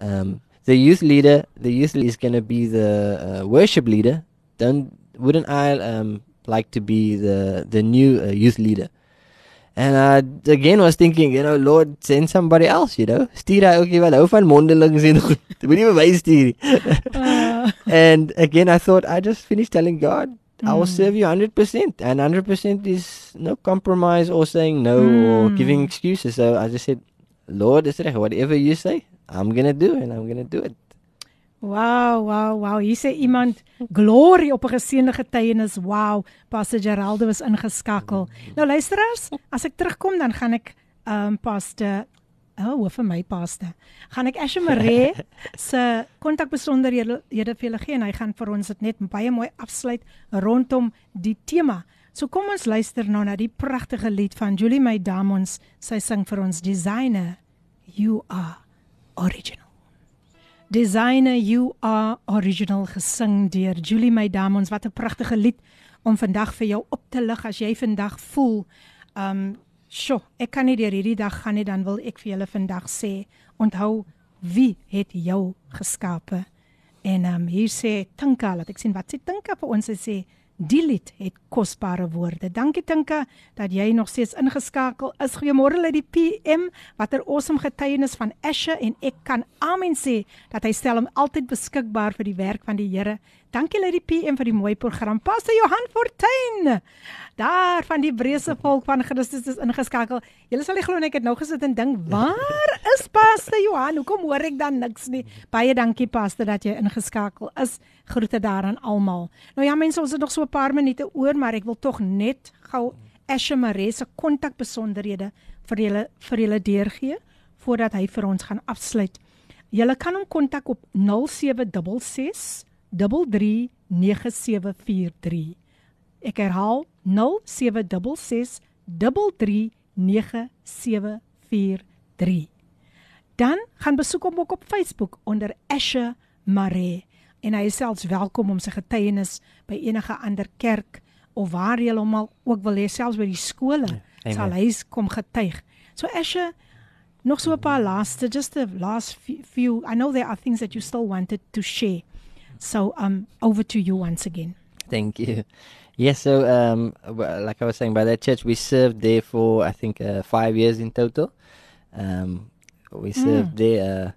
um, the youth leader, the youth leader is going to be the uh, worship leader. Don't wouldn't I um, like to be the the new uh, youth leader? And I again was thinking, you know, Lord, send somebody else, you know. Stuur hy ook nie wel hou van mondelings en goed. Moenie vir my stuur and again I thought I just finished telling God I will Mm. serve you 100% and 100% is no compromise or saying no or Mm. giving excuses. So I just said, Lord, whatever you say, I'm going to do and I'm going to do it. Wow, wow, wow. Hier sê iemand glory op 'n geseënde getuienis. Wow, Pastor Geraldo was ingeskakel. Nou luisteraars, as ek terugkom dan gaan ek ehm um, Pastor Oh, vir my paste. Gaan ek Asher Maree se kontakbesonderhede vir julle gee en hy gaan vir ons dit net baie mooi afsluit rondom die tema. So kom ons luister nou na die pragtige lied van Julie May Damons. Sy sing vir ons Designer, You Are Original. Designer You Are Original gesing deur Julie May Damons. Wat 'n pragtige lied om vandag vir jou op te lig as jy vandag voel um sjo, ek kan nie deur hierdie dag gaan nie, dan wil ek vir julle vandag sê, onthou wie het jou geskape? En um hier sê Tinka, laat ek sien wat sê Tinka vir ons Sy sê die lied het kosbare woorde. Dankie Tinka dat jy nog steeds ingeskakel is. Goeiemôre uit die PM. Watter awesome getuienis van Asher en ek kan amen sê dat hy stel hom altyd beskikbaar vir die werk van die Here. Dankie uit die PM vir die mooi program. Pastor Johan Fortuin. Daar van die Hebreëse volk van Christus is ingeskakel. Julle sal nie glo ek het nou gesit en dink, waar is Pastor Johan? Hoekom hoor ek dan niks nie? Baie dankie Pastor dat jy ingeskakel is. Groete daaraan almal. Nou ja mense, ons het nog so 'n paar minute oor, maar ek wil tog net gou Asher Maree se kontakbesonderhede vir julle vir julle deurgee voordat hy vir ons gaan afsluit. Julle kan hom kontak op 0766 339743. Ek herhaal 0766 339743. Dan gaan besoek hom ook op Facebook onder Asher Mare en hy is selfs welkom om sy getuienis by enige ander kerk of waar jy hom al ook wil hê selfs by die skole Amen. sal hy kom getuig. So Asher nog so 'n paar laaste just the last fe- few I know there are things that you still wanted to share. So um over to you once again. Thank you. Yes, so um, like I was saying, by that church we served there for I think uh, five years in total. Um, we served there, uh,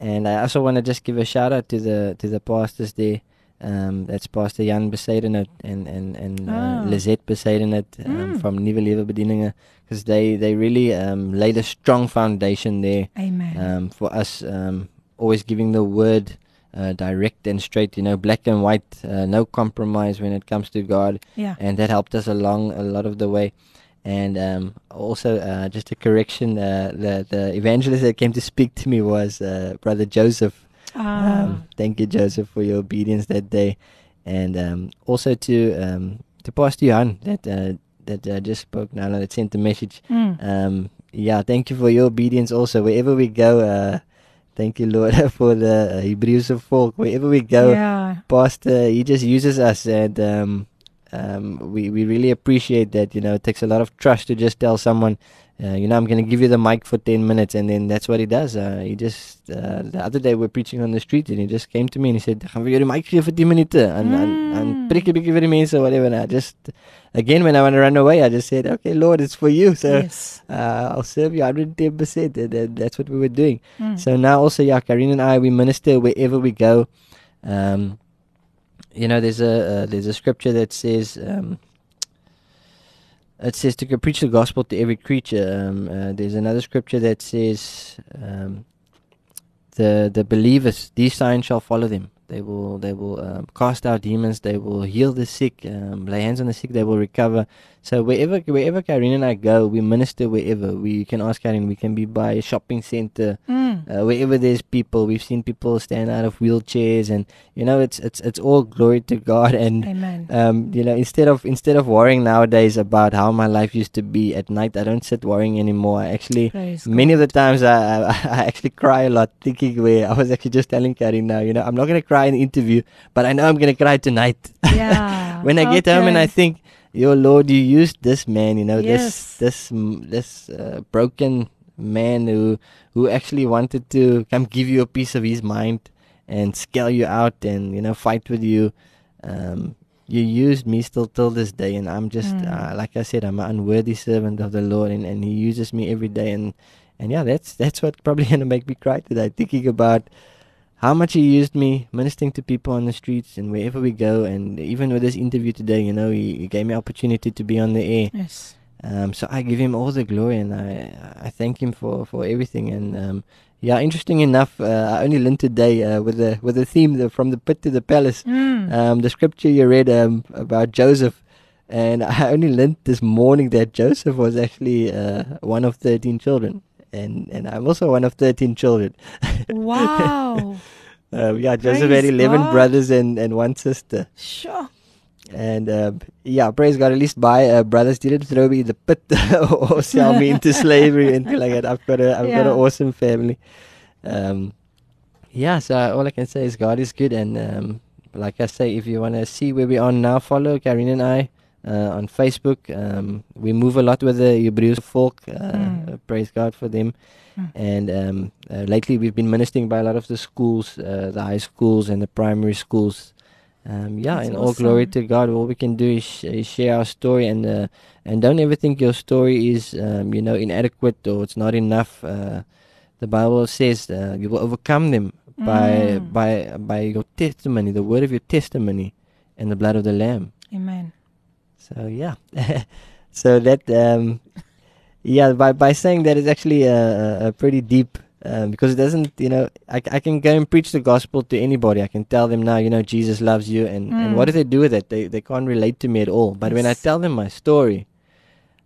and I also want to just give a shout out to the to the pastors there. Um, that's Pastor Jan Bezuidenhout and and and uh, Lizette Bezuidenhout um, Mm. from Nuwe Lewe Bedieninge, because they they really um, laid a strong foundation there Amen. um, for us. Um, always giving the word uh, direct and straight, you know, black and white, uh, no compromise when it comes to God. Yeah. And that helped us along a lot of the way. And um, also, uh, just a correction: uh, the the evangelist that came to speak to me was uh, Brother Joseph. Ah. Um, thank you, Joseph, for your obedience that day, and um, also to um, to Pastor Johan that uh, that uh, just spoke now that sent the message. Mm. Um, yeah, thank you for your obedience. Also, wherever we go, uh, thank you, Lord, for the uh, Hebreëse Volk. Wherever we go, Yeah. Pastor, he just uses us, and um, um, we we really appreciate that. You know, it takes a lot of trust to just tell someone, uh, you know, I'm going to give you the mic for ten minutes, and then that's what he does. Uh, he just uh, the other day we're preaching on the street, and he just came to me and he said, "Gaan jou die mic gee vir 10 minute en en en preek 'n bietjie vir die whatever." And I just again when I want to run away, I just said, "Okay, Lord, it's for you." So Yes. uh, I'll serve you 110 percent, and, and that's what we were doing. Mm. So now also, yeah, Karin and I we minister wherever we go. Um, you know, there's a uh, there's a scripture that says. Um, it says to preach the gospel to every creature. Um, uh, there's another scripture that says, um, "the the believers, these signs shall follow them. They will they will um, cast out demons. They will heal the sick. Um, lay hands on the sick. They will recover." So wherever wherever Karin and I go, we minister wherever. We can ask Karin. We can be by a shopping center, Mm. uh, wherever there's people. We've seen people stand out of wheelchairs, and you know, it's it's it's all glory to God. And Amen. um, you know, instead of instead of worrying nowadays about how my life used to be at night, I don't sit worrying anymore. I actually, Praise many of the times, I, I I actually cry a lot, thinking where I was actually just telling Karin now, you know, I'm not gonna cry in the interview, but I know I'm gonna cry tonight. Yeah. when I get home and I think, Your Lord, you used this man, you know, Yes. this this mm, this uh, broken man who who actually wanted to come give you a piece of his mind and scale you out and you know fight with you. Um, you used me still till this day, and I'm just Mm. uh, like I said, I'm an unworthy servant of the Lord, and, and He uses me every day, and and yeah, that's that's what probably gonna make me cry today, thinking about how much he used me ministering to people on the streets and wherever we go. And even with this interview today you know he, he gave me opportunity to be on the air. Yes. um, so i give him all the glory and i i thank him for for everything. And um, yeah interesting enough uh, i only learned today uh, with the with the theme the, from the pit to the palace Mm. um, the scripture you read um, about joseph. And i only learned this morning that joseph was actually uh, one of 13 children and and i'm also one of 13 children Wow. um, yeah, Joseph had Praise 11 God. brothers and, and one sister. Sure. And um, yeah, praise God, at least my uh, brothers didn't throw me in the pit or sell me into slavery and like that. I've got a, I've got an awesome family. Um, yeah, so all I can say is God is good. And um, like I say, if you want to see where we are now, follow Karin and I uh, on Facebook. Um, we move a lot with the Hebreëse Volk. Uh, Mm. uh, praise God for them. Mm. And um, uh, lately, we've been ministering by a lot of the schools, uh, the high schools and the primary schools. Um, yeah, That's and all glory to God. All we can do is, sh- is share our story, and uh, and don't ever think your story is, um, you know, inadequate or it's not enough. Uh, the Bible says uh, you will overcome them by Mm. by by your testimony, the word of your testimony, and the blood of the Lamb. Amen. So yeah, so that um, yeah, by by saying that is actually a, a, pretty deep um, because it doesn't, you know, I, I can go and preach the gospel to anybody. I can tell them now, you know, Jesus loves you, and, and what do Mm. they do with it? They they can't relate to me at all. But when I tell them my story,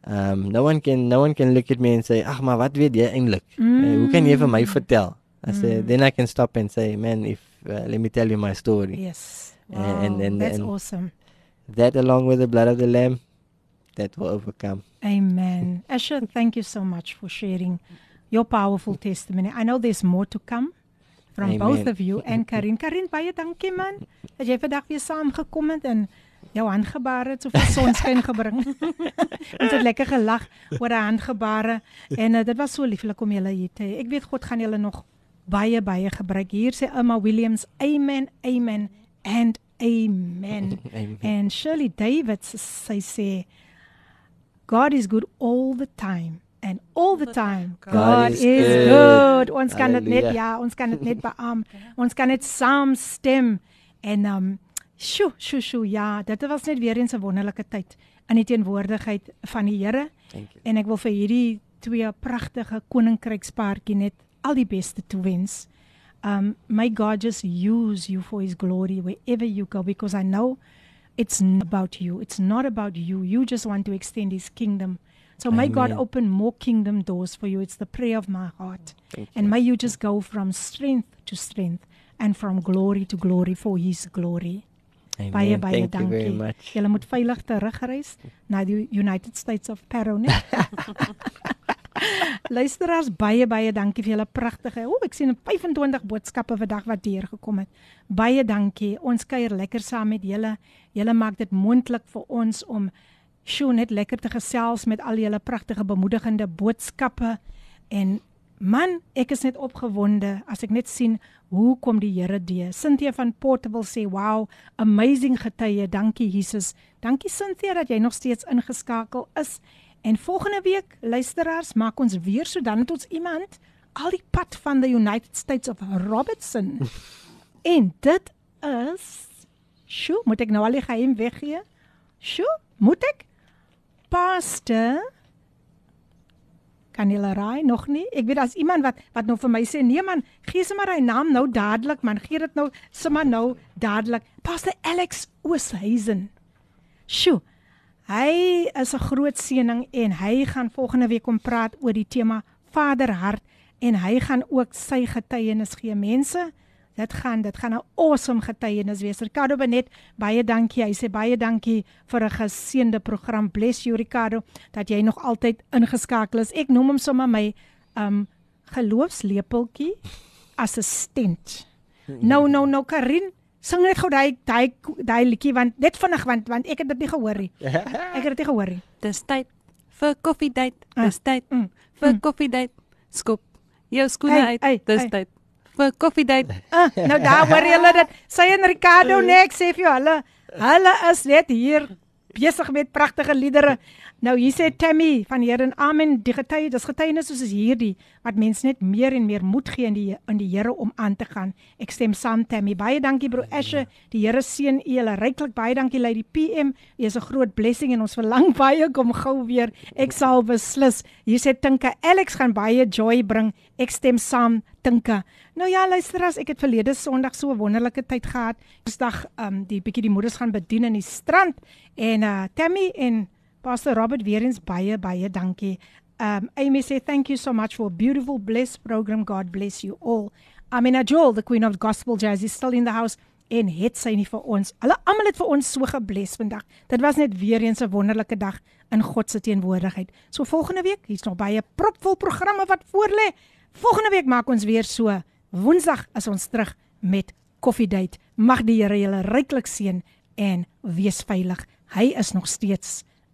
Um no one can no one can look at me and say, "Ag, maar wat weet jy eintlik? Mm. Uh, hoe kan jy vir my vertel?" I say Mm. then I can stop and say, "Man, if uh, let me tell you my story." Yes. And- and Wow, and, that's and awesome. That along with the blood of the lamb, that will overcome. Amen. Asher, thank you so much for sharing your powerful testimony. I know there's more to come from Amen. both of you and Karin. Karin, baie dankie man dat jy vandag weer saamgekom het en jou handgebare het soveel sonskyn gebring. Ons het lekker gelag oor die handgebare en uh, dit was so lieflik om julle hier te hê. Ek weet God gaan julle nog baie baie gebruik. Hier sê Emma Williams, amen, amen and amen. Amen. En Shirley Davids sy sê God is good all the time. And all the time God, God is, is good. good. Ons kan dit net ja, ons kan dit net beam. ons kan dit saam stem. En um sjo, sjo, sjo, ja, dit was net weer eens 'n wonderlike tyd in die teenwoordigheid van die Here. En ek wil vir hierdie twee pragtige koninkrykspaartjie net al die beste toewens. Um may God just use you for his glory wherever you go because I know it's not about you. It's not about you. You just want to extend his kingdom. So may God open more kingdom doors for you. It's the prayer of my heart. Thank And may you just go from strength to strength and from glory to glory for his glory. Amen. Baie baie Thank you very dankie. much. Julle moet veilig terugreis na die United States of Perro, né? Luisteraars, baie baie dankie vir julle pragtige. O, ek sien 25 boodskappe vandag wat deurgekom het. Baie dankie. Ons kuier lekker saam met julle. Julle maak dit moontlik vir ons om sjoe net lekker te gesels met al julle pragtige bemoedigende boodskappe en man, ek is net opgewonde as ek net sien hoe kom die Here deur. Cynthia van Portable sê, "Wow, amazing getuie. Dankie Jesus. Dankie Cynthia dat jy nog steeds ingeskakel is." En volgende week, luisteraars, maak ons weer so dan het ons iemand al die pad van the United States of Robertson. en dit is Sjoe, moet ek nou al die geheim weggee? Sjoe, moet ek? Pastor Kan julle raai nog nie? Ek weet as iemand wat wat nou vir my sê, nee man, gee sommer hy naam nou dadelik man, gee dit nou sommer nou dadelik. Pastor Alex Ooshuizen. Sjoe. Hy is 'n groot seëning en hy gaan volgende week kom praat oor die tema Vaderhart en hy gaan ook sy getuienis gee. Mense, dit gaan dit gaan 'n awesome getuienis wees. Ricardo Benet, baie dankie. Hy sê baie dankie vir 'n geseënde program. Bless you Ricardo dat jy nog altyd ingeskakel is. Ek noem hom sommer my um geloofslepeltjie assistent. Nou nou nou Karin, sing net gou daai daai daai liedjie want net vinnig want want ek het dit nie gehoor nie. Ek het dit nie gehoor nie. Dis tyd vir koffiedייט. Ah, Dis tyd mm, vir mm. koffiedייט. Skop jou skoene Hey, uit. hey, Dis hey. tyd vir koffiedייט. Ah, nou daar hoor julle dit. Sy en Ricardo net sê vir jou hulle hulle is net hier besig met pragtige liedere. Nou hier sê Tammy van Here en Amen, die getuie, dis getuienis soos is hierdie wat mense net meer en meer moed gee in die in die Here om aan te gaan. Ek stem saam Tammy. Baie dankie bro Asher. Die Here seën u julle ryklik. Baie dankie Lady PM. U is 'n groot blessing en ons verlang baie kom gou weer. Ek sal beslis. Hier sê Tinka Alex gaan baie joy bring. Ek stem saam Tinka. Nou ja, luister as ek het verlede Sondag so 'n wonderlike tyd gehad. Woensdag um die bietjie die moeders gaan bedien in die strand en uh Tammy en Pastor Robert weer eens baie baie dankie. Um Amy sê thank you so much for a beautiful blessed program. God bless you all. Amina Joel, the queen of gospel jazz is still in the house en het sy nie vir ons. Hulle almal het vir ons so gebless vandag. Dit was net weer eens 'n wonderlike dag in God se teenwoordigheid. So volgende week, hier's nog baie propvol programme wat voorlê. Volgende week maak ons weer so. Woensdag is ons terug met koffiedייט. Mag die Here julle ryklik seën en wees veilig. Hy is nog steeds